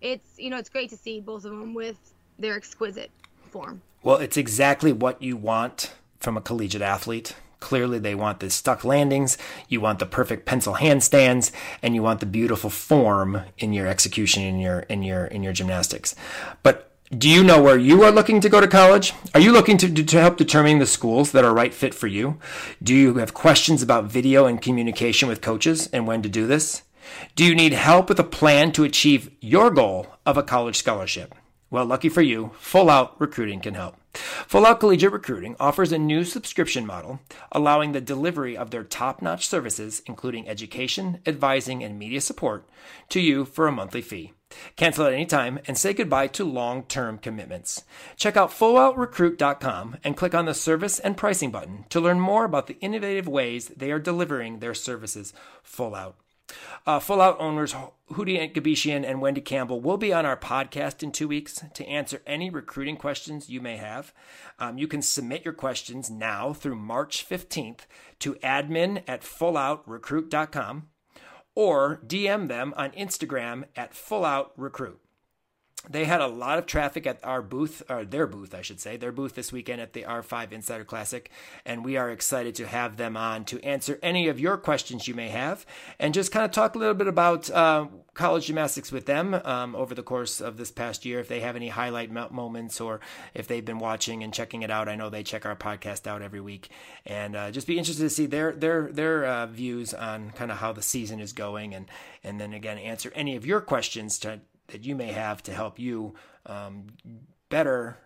it's you know it's great to see both of them with their exquisite form. Well, it's exactly what you want from a collegiate athlete. Clearly, they want the stuck landings, you want the perfect pencil handstands, and you want the beautiful form in your execution in your in your in your gymnastics. But do you know where you are looking to go to college? Are you looking to, to help determine the schools that are right fit for you? Do you have questions about video and communication with coaches and when to do this? Do you need help with a plan to achieve your goal of a college scholarship? Well, lucky for you, Full Out Recruiting can help. Full Out Collegiate Recruiting offers a new subscription model allowing the delivery of their top notch services, including education, advising, and media support, to you for a monthly fee. Cancel at any time and say goodbye to long term commitments. Check out fulloutrecruit.com and click on the service and pricing button to learn more about the innovative ways they are delivering their services full out. Uh, full out owners Hootie Gabishian and Wendy Campbell will be on our podcast in two weeks to answer any recruiting questions you may have. Um, you can submit your questions now through March 15th to admin at fulloutrecruit.com or DM them on Instagram at fulloutrecruit. they had a lot of traffic at our booth, or their booth, I should say, their booth this weekend at the R5 Insider Classic. And we are excited to have them on to answer any of your questions you may have and just kind of talk a little bit about uh, college gymnastics with them um, over the course of this past year. If they have any highlight moments or if they've been watching and checking it out, I know they check our podcast out every week. And uh, just be interested to see their their their uh, views on kind of how the season is going and and then again answer any of your questions to that you may have to help you um, better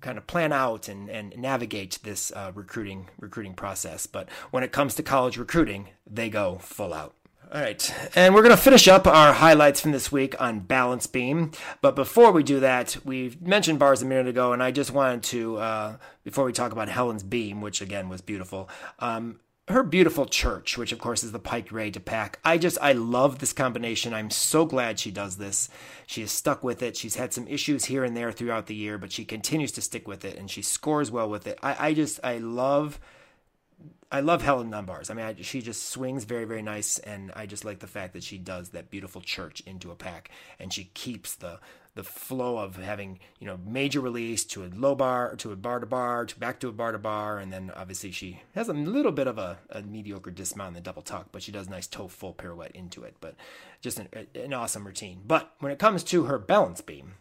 kind of plan out and, and navigate this uh, recruiting recruiting process. But when it comes to college recruiting, they go full out. All right, and we're going to finish up our highlights from this week on Balance Beam. But before we do that, we mentioned bars a minute ago, and I just wanted to, uh, before we talk about Helen's Beam, which again was beautiful, um, her beautiful church, which of course is the Pike Ray to Pak. I just I love this combination. I'm so glad she does this. She is stuck with it. She's had some issues here and there throughout the year, but she continues to stick with it and she scores well with it. I, I just I love I love Helen Dunbars. I mean, I, she just swings very, very nice, and I just like the fact that she does that beautiful church into a Pak, and she keeps the the flow of having you know major release to a low bar to a bar to bar to back to a bar to bar and then obviously she has a little bit of a, a mediocre dismount in the double tuck but she does nice toe full pirouette into it but just an, an awesome routine but when it comes to her balance beam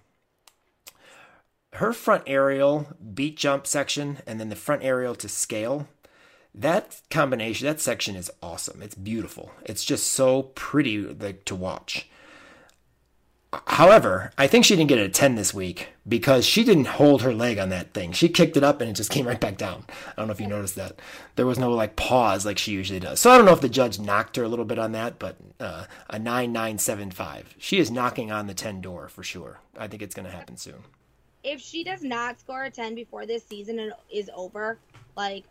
her front aerial beat jump section and then the front aerial to scale that combination that section is awesome it's beautiful it's just so pretty like, to watch However, I think she didn't get a 10 this week because she didn't hold her leg on that thing. She kicked it up and it just came right back down. I don't know if you noticed that. There was no like pause like she usually does. So I don't know if the judge knocked her a little bit on that, but uh, a 9975. She is knocking on the 10 door for sure. I think it's going to happen soon. If she does not score a 10 before this season is over, like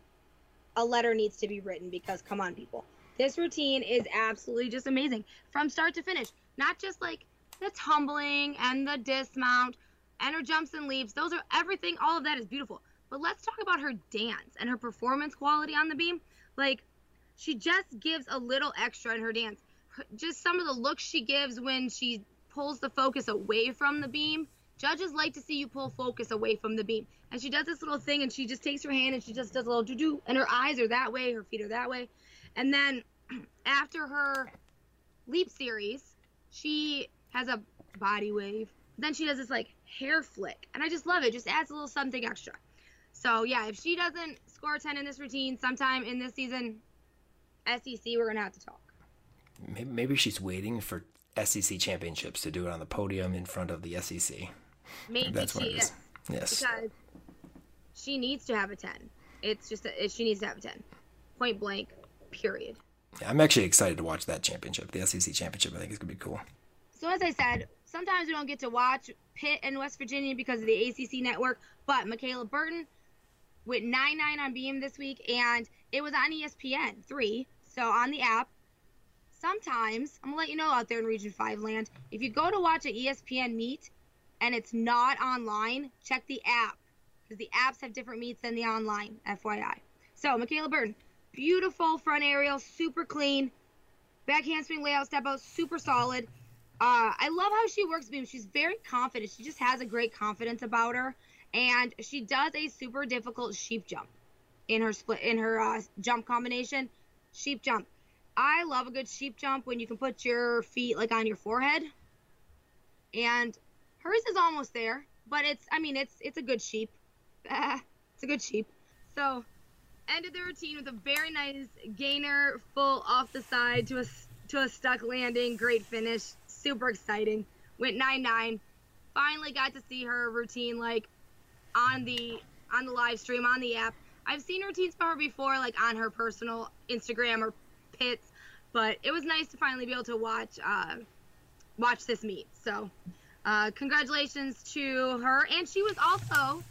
a letter needs to be written because come on, people. This routine is absolutely just amazing from start to finish. Not just like the tumbling and the dismount and her jumps and leaps. Those are everything. All of that is beautiful. But let's talk about her dance and her performance quality on the beam. Like, she just gives a little extra in her dance. Just some of the looks she gives when she pulls the focus away from the beam. Judges like to see you pull focus away from the beam. And she does this little thing and she just takes her hand and she just does a little doo doo. And her eyes are that way, her feet are that way. And then after her leap series, she has a body wave. Then she does this like hair flick, and I just love it. Just adds a little something extra. So yeah, if she doesn't score 10 in this routine sometime in this season, SEC, we're gonna have to talk. Maybe she's waiting for SEC championships to do it on the podium in front of the SEC. Maybe that's what it is. Uh, yes. Because she needs to have a 10. It's just a, she needs to have a 10. Point blank. Period. Yeah, I'm actually excited to watch that championship, the SEC championship. I think it's gonna be cool. So as I said, sometimes we don't get to watch Pitt and West Virginia because of the ACC network, but Michaela Burton went 9-9 on Beam this week, and it was on ESPN 3, so on the app. Sometimes, I'm going to let you know out there in Region 5 land, if you go to watch an ESPN meet and it's not online, check the app, because the apps have different meets than the online, FYI. So, Michaela Burton, beautiful front aerial, super clean, back handspring layout step out, super solid. Uh, I love how she works beam. She's very confident. She just has a great confidence about her, and she does a super difficult sheep jump in her split in her uh, jump combination. Sheep jump. I love a good sheep jump when you can put your feet like on your forehead, and hers is almost there. But it's I mean it's it's a good sheep. it's a good sheep. So ended the routine with a very nice gainer full off the side to a to a stuck landing. Great finish super exciting. Went 9-9. Finally got to see her routine like on the on the live stream on the app. I've seen routines from her before, like on her personal Instagram or Pitt's, but it was nice to finally be able to watch uh, watch this meet. So, uh, congratulations to her, and she was also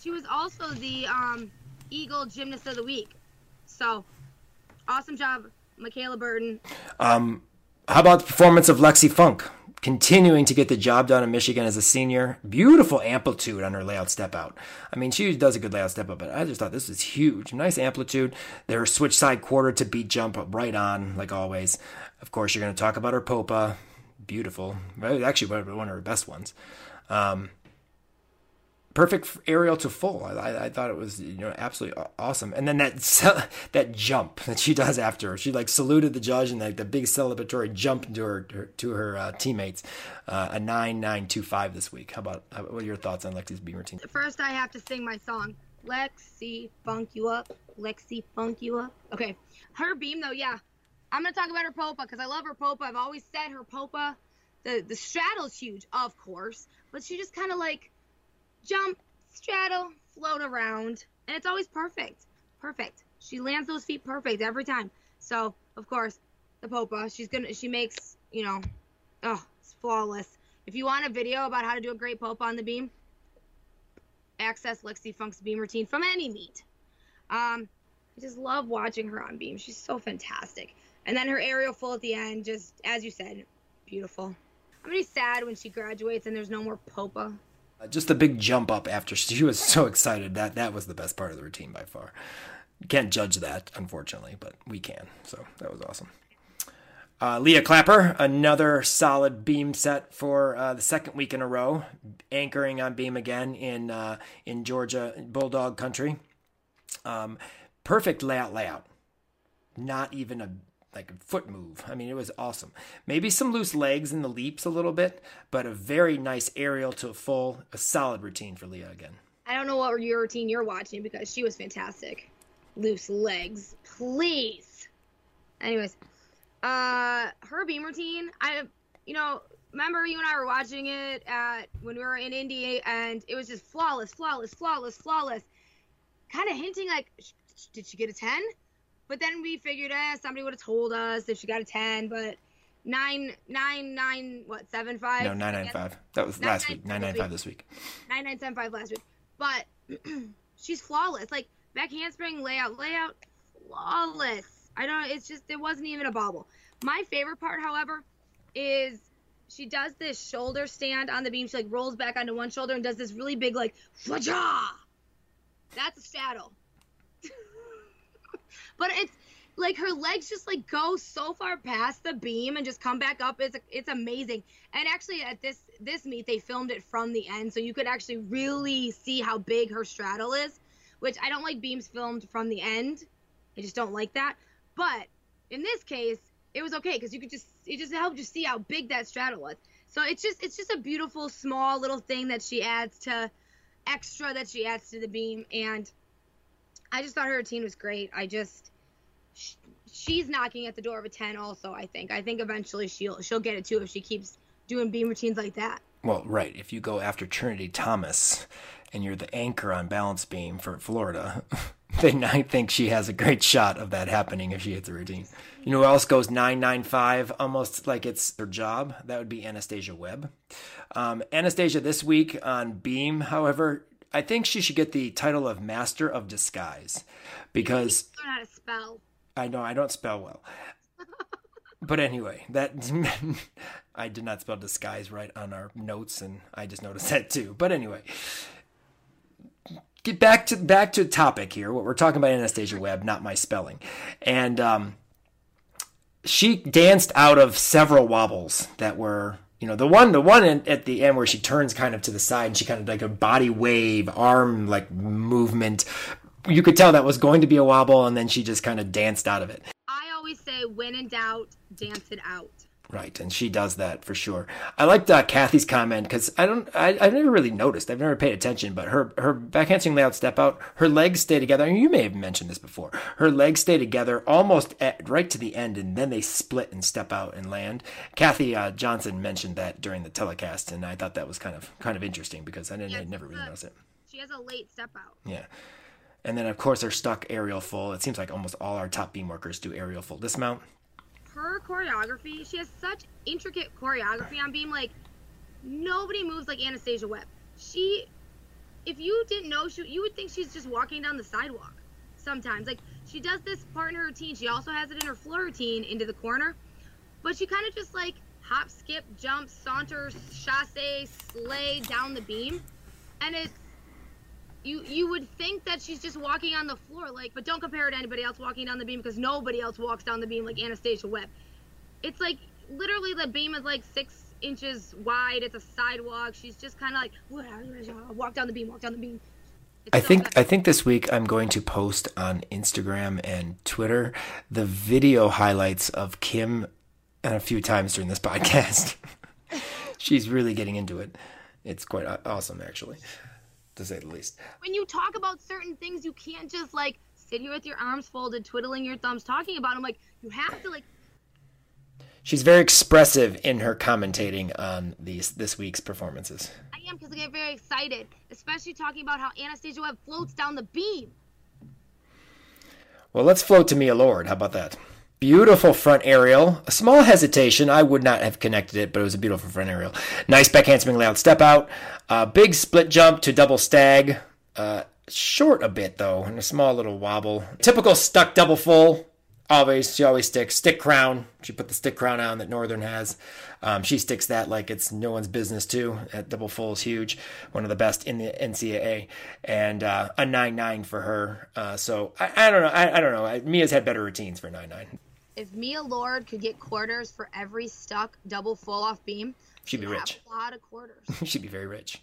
she was also the um, EAGL Gymnast of the Week. So, awesome job, Michaela Burton. Um, how about the performance of Lexi Funk? Continuing to get the job done in Michigan as a senior. Beautiful amplitude on her layout step out. I mean, she does a good layout step out, but I just thought this was huge. Nice amplitude. Their switch side quarter to beat jump right on, like always. Of course, you're going to talk about her Popa. Beautiful. Actually, one of her best ones. Um, perfect aerial to full. I, I thought it was you know absolutely awesome. And then that that jump that she does after she like saluted the judge and like the big celebratory jump to her, to her uh, teammates. Uh, a nine nine two five this week. How about what are your thoughts on Lexi's beam routine? First, I have to sing my song. Lexi, funk you up. Lexi, funk you up. Okay, her beam though, yeah. I'm gonna talk about her popa because I love her popa. I've always said her popa. The the straddle's huge, of course, but she just kind of like jump, straddle, float around, and it's always perfect. Perfect. She lands those feet perfect every time. So, of course, the Popa, she's gonna, she makes, you know, oh, it's flawless. If you want a video about how to do a great Popa on the beam, access Lexi Funk's beam routine from any meet. Um, I just love watching her on beam. She's so fantastic. And then her aerial full at the end, just as you said, beautiful. I'm gonna be sad when she graduates and there's no more Popa. Uh, just a big jump up after she was so excited that that was the best part of the routine by far. Can't judge that, unfortunately, but we can. So that was awesome. Uh, Leah Clapper, another solid beam set for uh, the second week in a row, anchoring on beam again in uh, in Georgia Bulldog country. Um, perfect layout layout. Not even a like a foot move. I mean, it was awesome. Maybe some loose legs in the leaps a little bit, but a very nice aerial to a full, a solid routine for Leah again. I don't know what your routine you're watching because she was fantastic. Loose legs, please. Anyways, uh, her beam routine, I, you know, remember you and I were watching it at when we were in Indy, and it was just flawless, flawless, flawless, flawless. Kind of hinting like, did she get a ten? But then we figured, eh, somebody would have told us if she got a ten. But nine, nine, nine, what, seven, five? No, nine, nine, five. That was nine, last nine, week. Nine, nine, five this week. Nine, nine, seven, five last week. But she's flawless. Like back handspring layout, layout, flawless. I don't. It's just it wasn't even a bobble. My favorite part, however, is she does this shoulder stand on the beam. She like rolls back onto one shoulder and does this really big like fwaja. That's a straddle. But it's like her legs just like go so far past the beam and just come back up. It's it's amazing. And actually, at this this meet, they filmed it from the end, so you could actually really see how big her straddle is. Which I don't like beams filmed from the end. I just don't like that. But in this case, it was okay because you could just it just helped you see how big that straddle was. So it's just it's just a beautiful small little thing that she adds to extra that she adds to the beam and I just thought her routine was great. I just she's knocking at the door of a 10 also, I think. I think eventually she'll she'll get it too if she keeps doing beam routines like that. Well, right. If you go after Trinity Thomas and you're the anchor on balance beam for Florida, then I think she has a great shot of that happening if she hits a routine. You know who else goes 995 almost like it's her job? That would be Anastasia Webb. Um, Anastasia this week on beam, however, I think she should get the title of Master of Disguise because how to spell. I know I don't spell well. but anyway, that I did not spell disguise right on our notes, and I just noticed that too. But anyway, get back to back to topic here. What we're talking about Anastasia Webb, not my spelling, and um, she danced out of several wobbles that were you know the one the one at the end where she turns kind of to the side and she kind of like a body wave arm like movement. You could tell that was going to be a wobble and then she just kind of danced out of it. I always say when in doubt dance it out Right, and she does that for sure. I liked uh, Kathy's comment because I don't, I, I've never really noticed. I've never paid attention, but her her backhanding layout step out, her legs stay together. And you may have mentioned this before. Her legs stay together almost at, right to the end, and then they split and step out and land. Kathy uh, Johnson mentioned that during the telecast, and I thought that was kind of kind of interesting because I didn't yes, I never really noticed it. She has a late step out. Yeah. And then, of course, her stuck aerial full. It seems like almost all our top beam workers do aerial full dismount her choreography, she has such intricate choreography on beam. Like nobody moves like Anastasia Webb. She, if you didn't know, she, you would think she's just walking down the sidewalk. Sometimes, like she does this part in her routine. She also has it in her floor routine into the corner, but she kind of just like hop, skip, jump, saunter, chasse, slay down the beam, and it's you you would think that she's just walking on the floor like but don't compare her to anybody else walking down the beam because nobody else walks down the beam like anastasia webb it's like literally the beam is like six inches wide. It's a sidewalk. She's just kind of like walk down the beam, walk down the beam. I think I think this week I'm going to post on Instagram and Twitter the video highlights of Kim and a few times during this podcast. She's really getting into it. It's quite awesome, actually, to say the least. When you talk about certain things, you can't just like sit here with your arms folded, twiddling your thumbs, talking about them. Like you have to like. She's very expressive in her commentating on these this week's performances. I am because I get very excited, especially talking about how Anastasia Webb floats down the beam. Well, let's float to Mia Lord. How about that? Beautiful front aerial. A small hesitation. I would not have connected it, but it was a beautiful front aerial. Nice back handspring layout step out. Uh, big split jump to double stag. Uh, short a bit though, and a small little wobble. Typical stuck double full. Always, she always sticks. Stick crown. She put the stick crown on that Northern has. Um, she sticks that like it's no one's business too. That double full is huge. One of the best in the NCAA, and uh, a nine nine for her. Uh, so I, I, don't know. I, I don't know. Mia's had better routines for nine nine. If Mia Lord could get quarters for every stuck double full off beam, she'd, she'd be rich. a lot of quarters. she'd be very rich.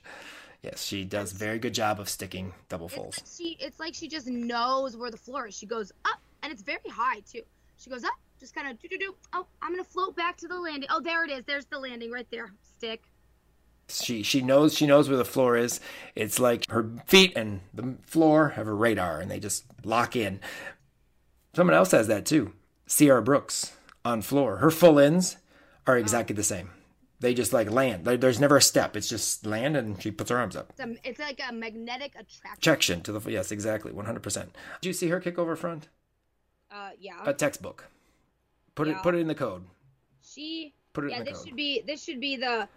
Yes, she does very good job of sticking double fulls. It's like she, it's like she just knows where the floor is. She goes up, and it's very high too. She goes up, just kind of do do do. Oh, I'm gonna float back to the landing. Oh, there it is. There's the landing right there. Stick. She she knows she knows where the floor is. It's like her feet and the floor have a radar, and they just lock in. Someone else has that too. Sierra Brooks on floor. Her full ins are exactly the same. They just like land. There's never a step. It's just land, and she puts her arms up. It's, a, it's like a magnetic attraction. Attraction to the yes, exactly, 100. percent Did you see her kick over front? Uh, yeah. A textbook. Put yeah. it put it in the code. She put it yeah, in the this code. should be this should be the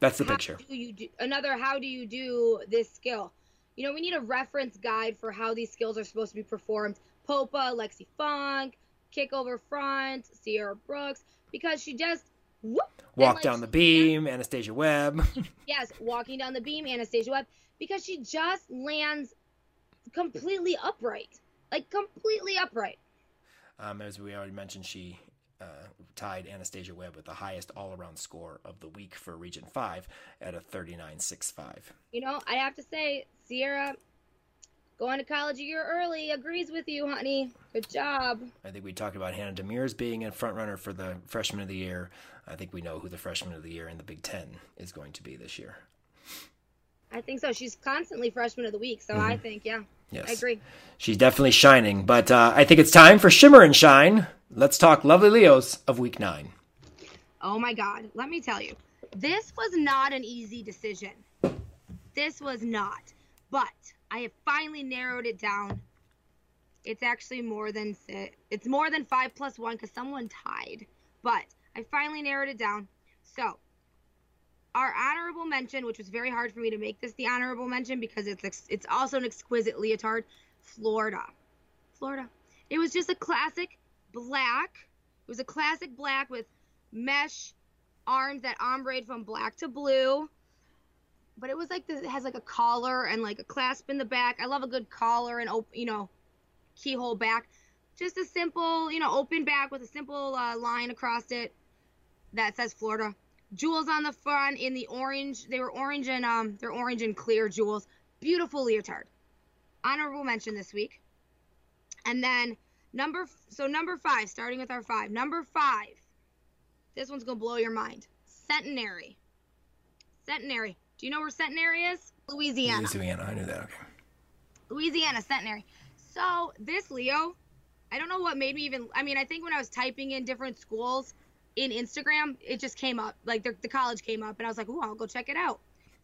That's the picture. Do you do, another how do you do this skill? You know, we need a reference guide for how these skills are supposed to be performed. Popa, Lexi Funk, kick over front, Sierra Brooks, because she just whoop, walk like, down the beam, Anastasia Webb. yes, walking down the beam, Anastasia Webb, because she just lands completely upright, like completely upright. Um, as we already mentioned, she uh, tied Anastasia Webb with the highest all-around score of the week for Region Five at a 39.65. You know, I have to say, Sierra going to college a year early agrees with you, honey. Good job. I think we talked about Hannah Demers being a front runner for the freshman of the year. I think we know who the freshman of the year in the Big Ten is going to be this year. I think so. She's constantly freshman of the week, so mm-hmm. I think, yeah. Yes. I agree. She's definitely shining, but uh, I think it's time for Shimmer and Shine. Let's talk Lovely Leos of week nine. Oh my God. Let me tell you, this was not an easy decision. This was not. But I have finally narrowed it down. It's actually more than it's more than five plus one because someone tied. But I finally narrowed it down. So our honorable mention, which was very hard for me to make this the honorable mention because it's it's also an exquisite leotard, Florida. Florida. It was just a classic black. It was a classic black with mesh arms that ombre from black to blue but it was like this, it has like a collar and like a clasp in the back. I love a good collar and op- you know keyhole back. Just a simple, you know, open back with a simple uh, line across it that says Florida. Jewels on the front in the orange. They were orange and um, they're orange and clear jewels. Beautiful leotard. Honorable mention this week. And then number so number five, starting with our five. Number five. This one's gonna blow your mind. Centenary. Centenary. Do you know where Centenary is? Louisiana. Louisiana, I knew that. Okay. Louisiana, Centenary. So this Leo, I don't know what made me even. I mean, I think when I was typing in different schools in Instagram, it just came up. Like the, the college came up, and I was like, "Ooh, I'll go check it out."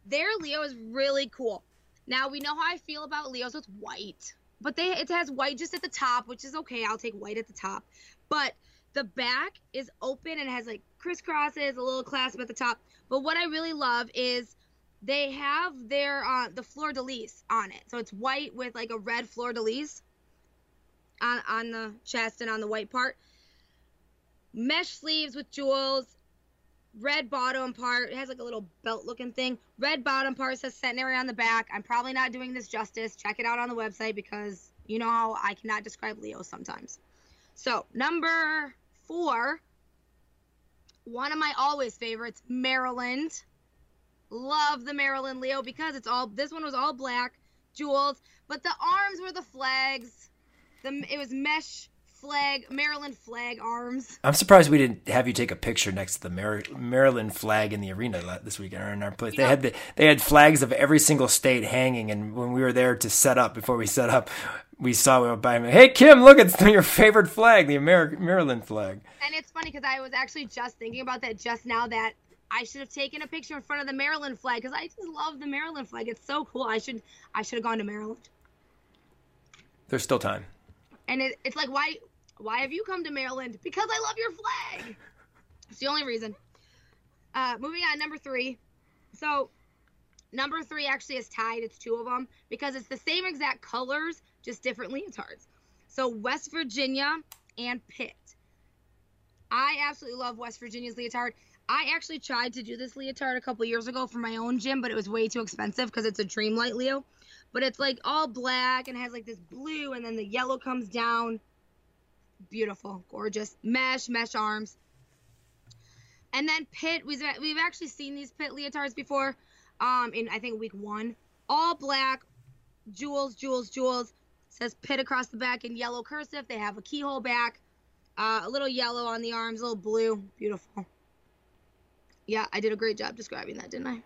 Their Leo is really cool. Now we know how I feel about Leos with white, but they it has white just at the top, which is okay. I'll take white at the top, but the back is open and has like crisscrosses, a little clasp at the top. But what I really love is they have their uh, the fleur de lis on it. So it's white with like a red fleur de lis on on the chest and on the white part. Mesh sleeves with jewels. Red bottom part. It has like a little belt looking thing. Red bottom part says centenary on the back. I'm probably not doing this justice. Check it out on the website because you know how I cannot describe Leo sometimes. So number four one of my always favorites, Maryland. Love the Maryland Leo because it's all this one was all black, jewels, but the arms were the flags. The it was mesh flag, Maryland flag arms. I'm surprised we didn't have you take a picture next to the Mar- Maryland flag in the arena this weekend or in our place. They had the, they had flags of every single state hanging, and when we were there to set up, before we set up, we saw we went by. Hey Kim, look, it's your favorite flag, the Ameri- Maryland flag. And it's funny because I was actually just thinking about that just now that I should have taken a picture in front of the Maryland flag because I just love the Maryland flag. It's so cool. I should I should have gone to Maryland. There's still time. And it, it's like why why have you come to Maryland? Because I love your flag. It's the only reason. Uh, moving on, number three. So number three actually is tied. It's two of them because it's the same exact colors, just different leotards. So West Virginia and Pitt. I absolutely love West Virginia's leotard. I actually tried to do this leotard a couple years ago for my own gym, but it was way too expensive because it's a Dreamlight Leo. But it's like all black and has like this blue, and then the yellow comes down. Beautiful, gorgeous mesh, mesh arms. And then Pitt, we've we've actually seen these Pitt leotards before, um, in I think week one. All black, jewels, jewels, jewels. says Pitt across the back in yellow cursive. They have a keyhole back, uh, a little yellow on the arms, a little blue. Beautiful. Yeah, I did a great job describing that, didn't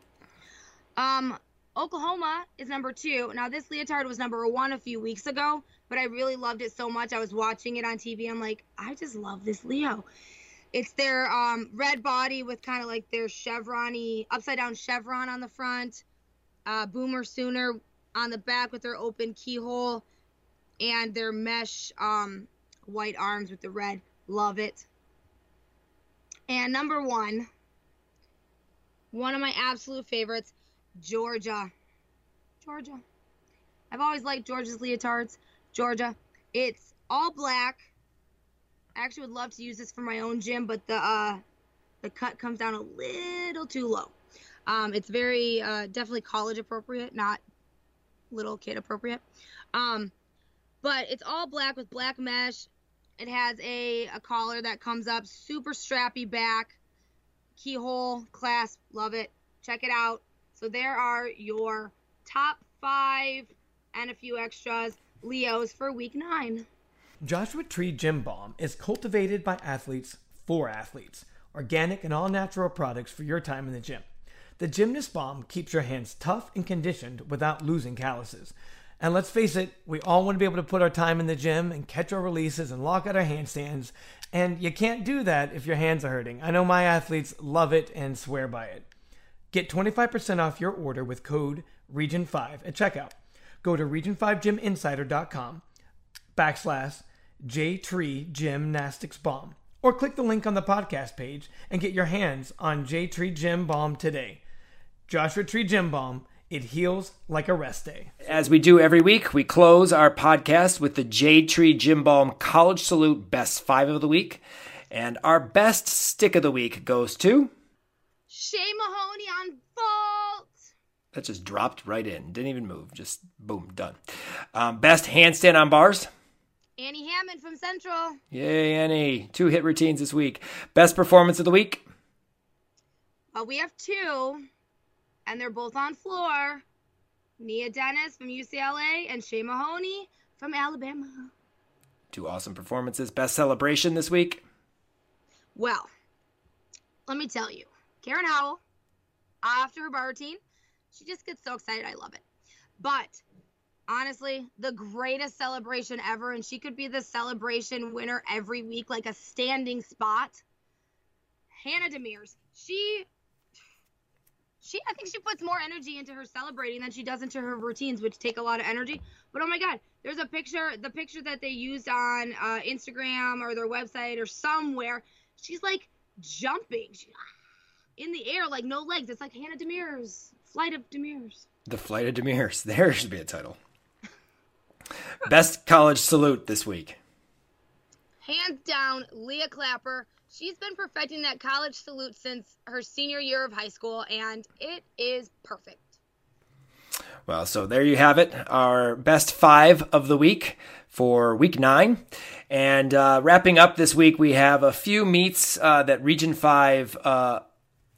I? Um, Oklahoma is number two. Now, this leotard was number one a few weeks ago, but I really loved it so much. I was watching it on TV. I'm like, I just love this Leo. It's their um, red body with kind of like their chevrony, upside down chevron on the front, uh, Boomer Sooner on the back with their open keyhole, and their mesh um, white arms with the red. Love it. And number one, one of my absolute favorites, Georgia. Georgia. I've always liked Georgia's leotards. Georgia. It's all black. I actually would love to use this for my own gym, but the uh, the cut comes down a little too low. Um, it's very uh, definitely college appropriate, not little kid appropriate. Um, but it's all black with black mesh. It has a, a collar that comes up, super strappy back, keyhole, clasp, love it. Check it out. So there are your top five and a few extras Leos for week nine. Joshua Tree Gym Balm is cultivated by athletes for athletes. Organic and all natural products for your time in the gym. The Gymnast Balm keeps your hands tough and conditioned without losing calluses. And let's face it, we all want to be able to put our time in the gym and catch our releases and lock out our handstands. And you can't do that if your hands are hurting. I know my athletes love it and swear by it. Get 25% off your order with code REGION5 at checkout. Go to region5gyminsider.com backslash JTree or click the link on the podcast page and get your hands on J Tree Gym Balm today. Joshua Tree Gym Balm, it heals like a rest day. As we do every week, we close our podcast with the J Tree Gym Balm College Salute Best Five of the Week. And our best stick of the week goes to. Shay Mahoney on vault. That just dropped right in. Didn't even move. Just boom, done. Um, best handstand on bars. Annie Hammond from Central. Yay, Annie. Two hit routines this week. Best performance of the week. Uh, we have two, and they're both on floor. Nia Dennis from UCLA and Shay Mahoney from Alabama. Two awesome performances. Best celebration this week. Well, let me tell you, Karen Howell, after her bar routine, she just gets so excited. I love it. But honestly, the greatest celebration ever, and she could be the celebration winner every week, like a standing spot. Hannah Demers. She she I think she puts more energy into her celebrating than she does into her routines, which take a lot of energy. But oh my god, there's a picture, the picture that they used on uh, Instagram or their website or somewhere. She's like jumping she, in the air, like no legs. It's like Hannah Demers, Flight of Demers. The Flight of Demers. There should be a title. Best college salute this week. Hands down, Leah Clapper. She's been perfecting that college salute since her senior year of high school, and it is perfect. Well, so there you have it, our best five of the week for week nine. And uh, wrapping up this week, we have a few meets uh, that Region 5 uh,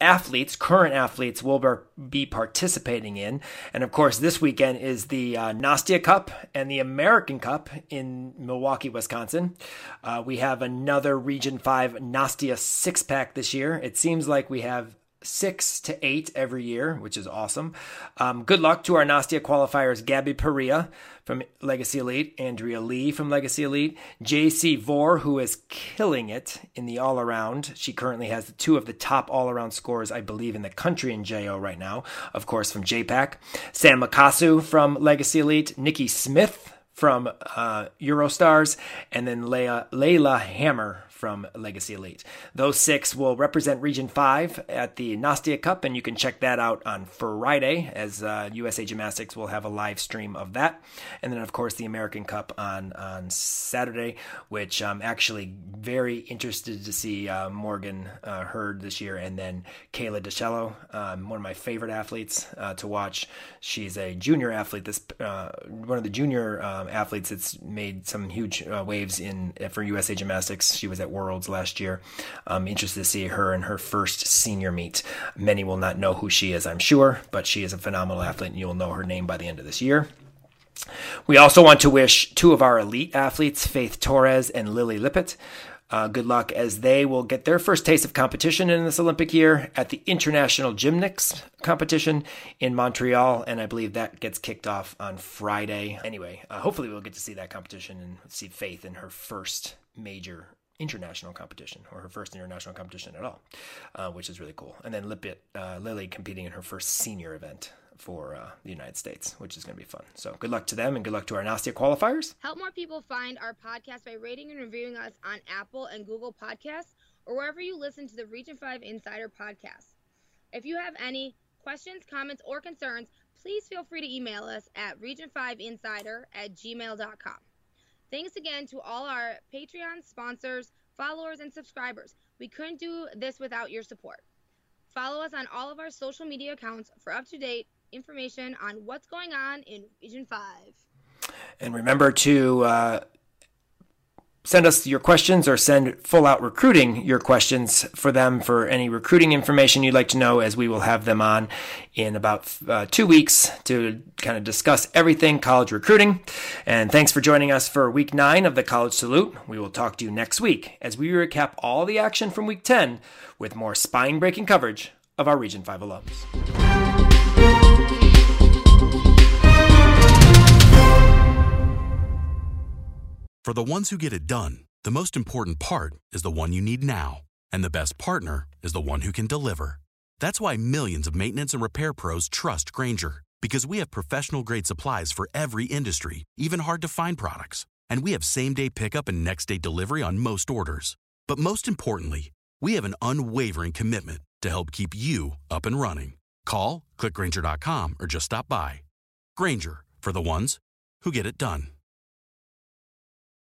athletes, current athletes, will be participating in. And of course, this weekend is the uh, Nastia Cup and the American Cup in Milwaukee, Wisconsin. Uh, we have another Region 5 Nastia six pack this year. It seems like we have six to eight every year, which is awesome. Um, good luck to our Nastia qualifiers, Gabby Perea from Legacy Elite, Andrea Lee from Legacy Elite, JC Vore, who is killing it in the all around. She currently has two of the top all around scores, I believe, in the country in JO right now, of course, from JPAC. Sam Makasu from Legacy Elite, Nikki Smith from uh, Eurostars, and then Leia, Layla Hammer from Legacy Elite. Those six will represent Region 5 at the Nastia Cup, and you can check that out on Friday as uh, USA Gymnastics will have a live stream of that. And then, of course, the American Cup on, on Saturday, which I'm actually very interested to see uh, Morgan uh, Hurd this year, and then Kayla DiCello, um, one of my favorite athletes uh, to watch. She's a junior athlete, this uh, one of the junior um, athletes that's made some huge uh, waves in for USA Gymnastics. She was at Worlds last year. I'm interested to see her in her first senior meet. Many will not know who she is, I'm sure, but she is a phenomenal athlete, and you'll know her name by the end of this year. We also want to wish two of our elite athletes, Faith Torres and Lily Lippeatt, uh, good luck as they will get their first taste of competition in this Olympic year at the International Gymnix competition in Montreal, and I believe that gets kicked off on Friday. Anyway, uh, hopefully we'll get to see that competition and see Faith in her first major international competition or her first international competition at all, uh, which is really cool. And then Lippeatt, uh, Lily competing in her first senior event for uh, the United States, which is going to be fun. So good luck to them and good luck to our Nastia qualifiers. Help more people find our podcast by rating and reviewing us on Apple and Google Podcasts or wherever you listen to the Region 5 Insider podcast. If you have any questions, comments, or concerns, please feel free to email us at region5insider at gmail.com. Thanks again to all our Patreon sponsors, followers, and subscribers. We couldn't do this without your support. Follow us on all of our social media accounts for up to date information on what's going on in Region 5. And remember to uh, send us your questions or send full out recruiting your questions for them for any recruiting information you'd like to know as we will have them on in about uh, two weeks to kind of discuss everything college recruiting. And thanks for joining us for week nine of the college salute. We will talk to you next week as we recap all the action from week 10 with more spine breaking coverage of our region 5 alums For the ones who get it done, the most important part is the one you need now. And the best partner is the one who can deliver. That's why millions of maintenance and repair pros trust Grainger, because we have professional grade supplies for every industry, even hard to find products. And we have same day pickup and next day delivery on most orders. But most importantly, we have an unwavering commitment to help keep you up and running. Call, clickgrainger.com, or just stop by. Grainger, for the ones who get it done.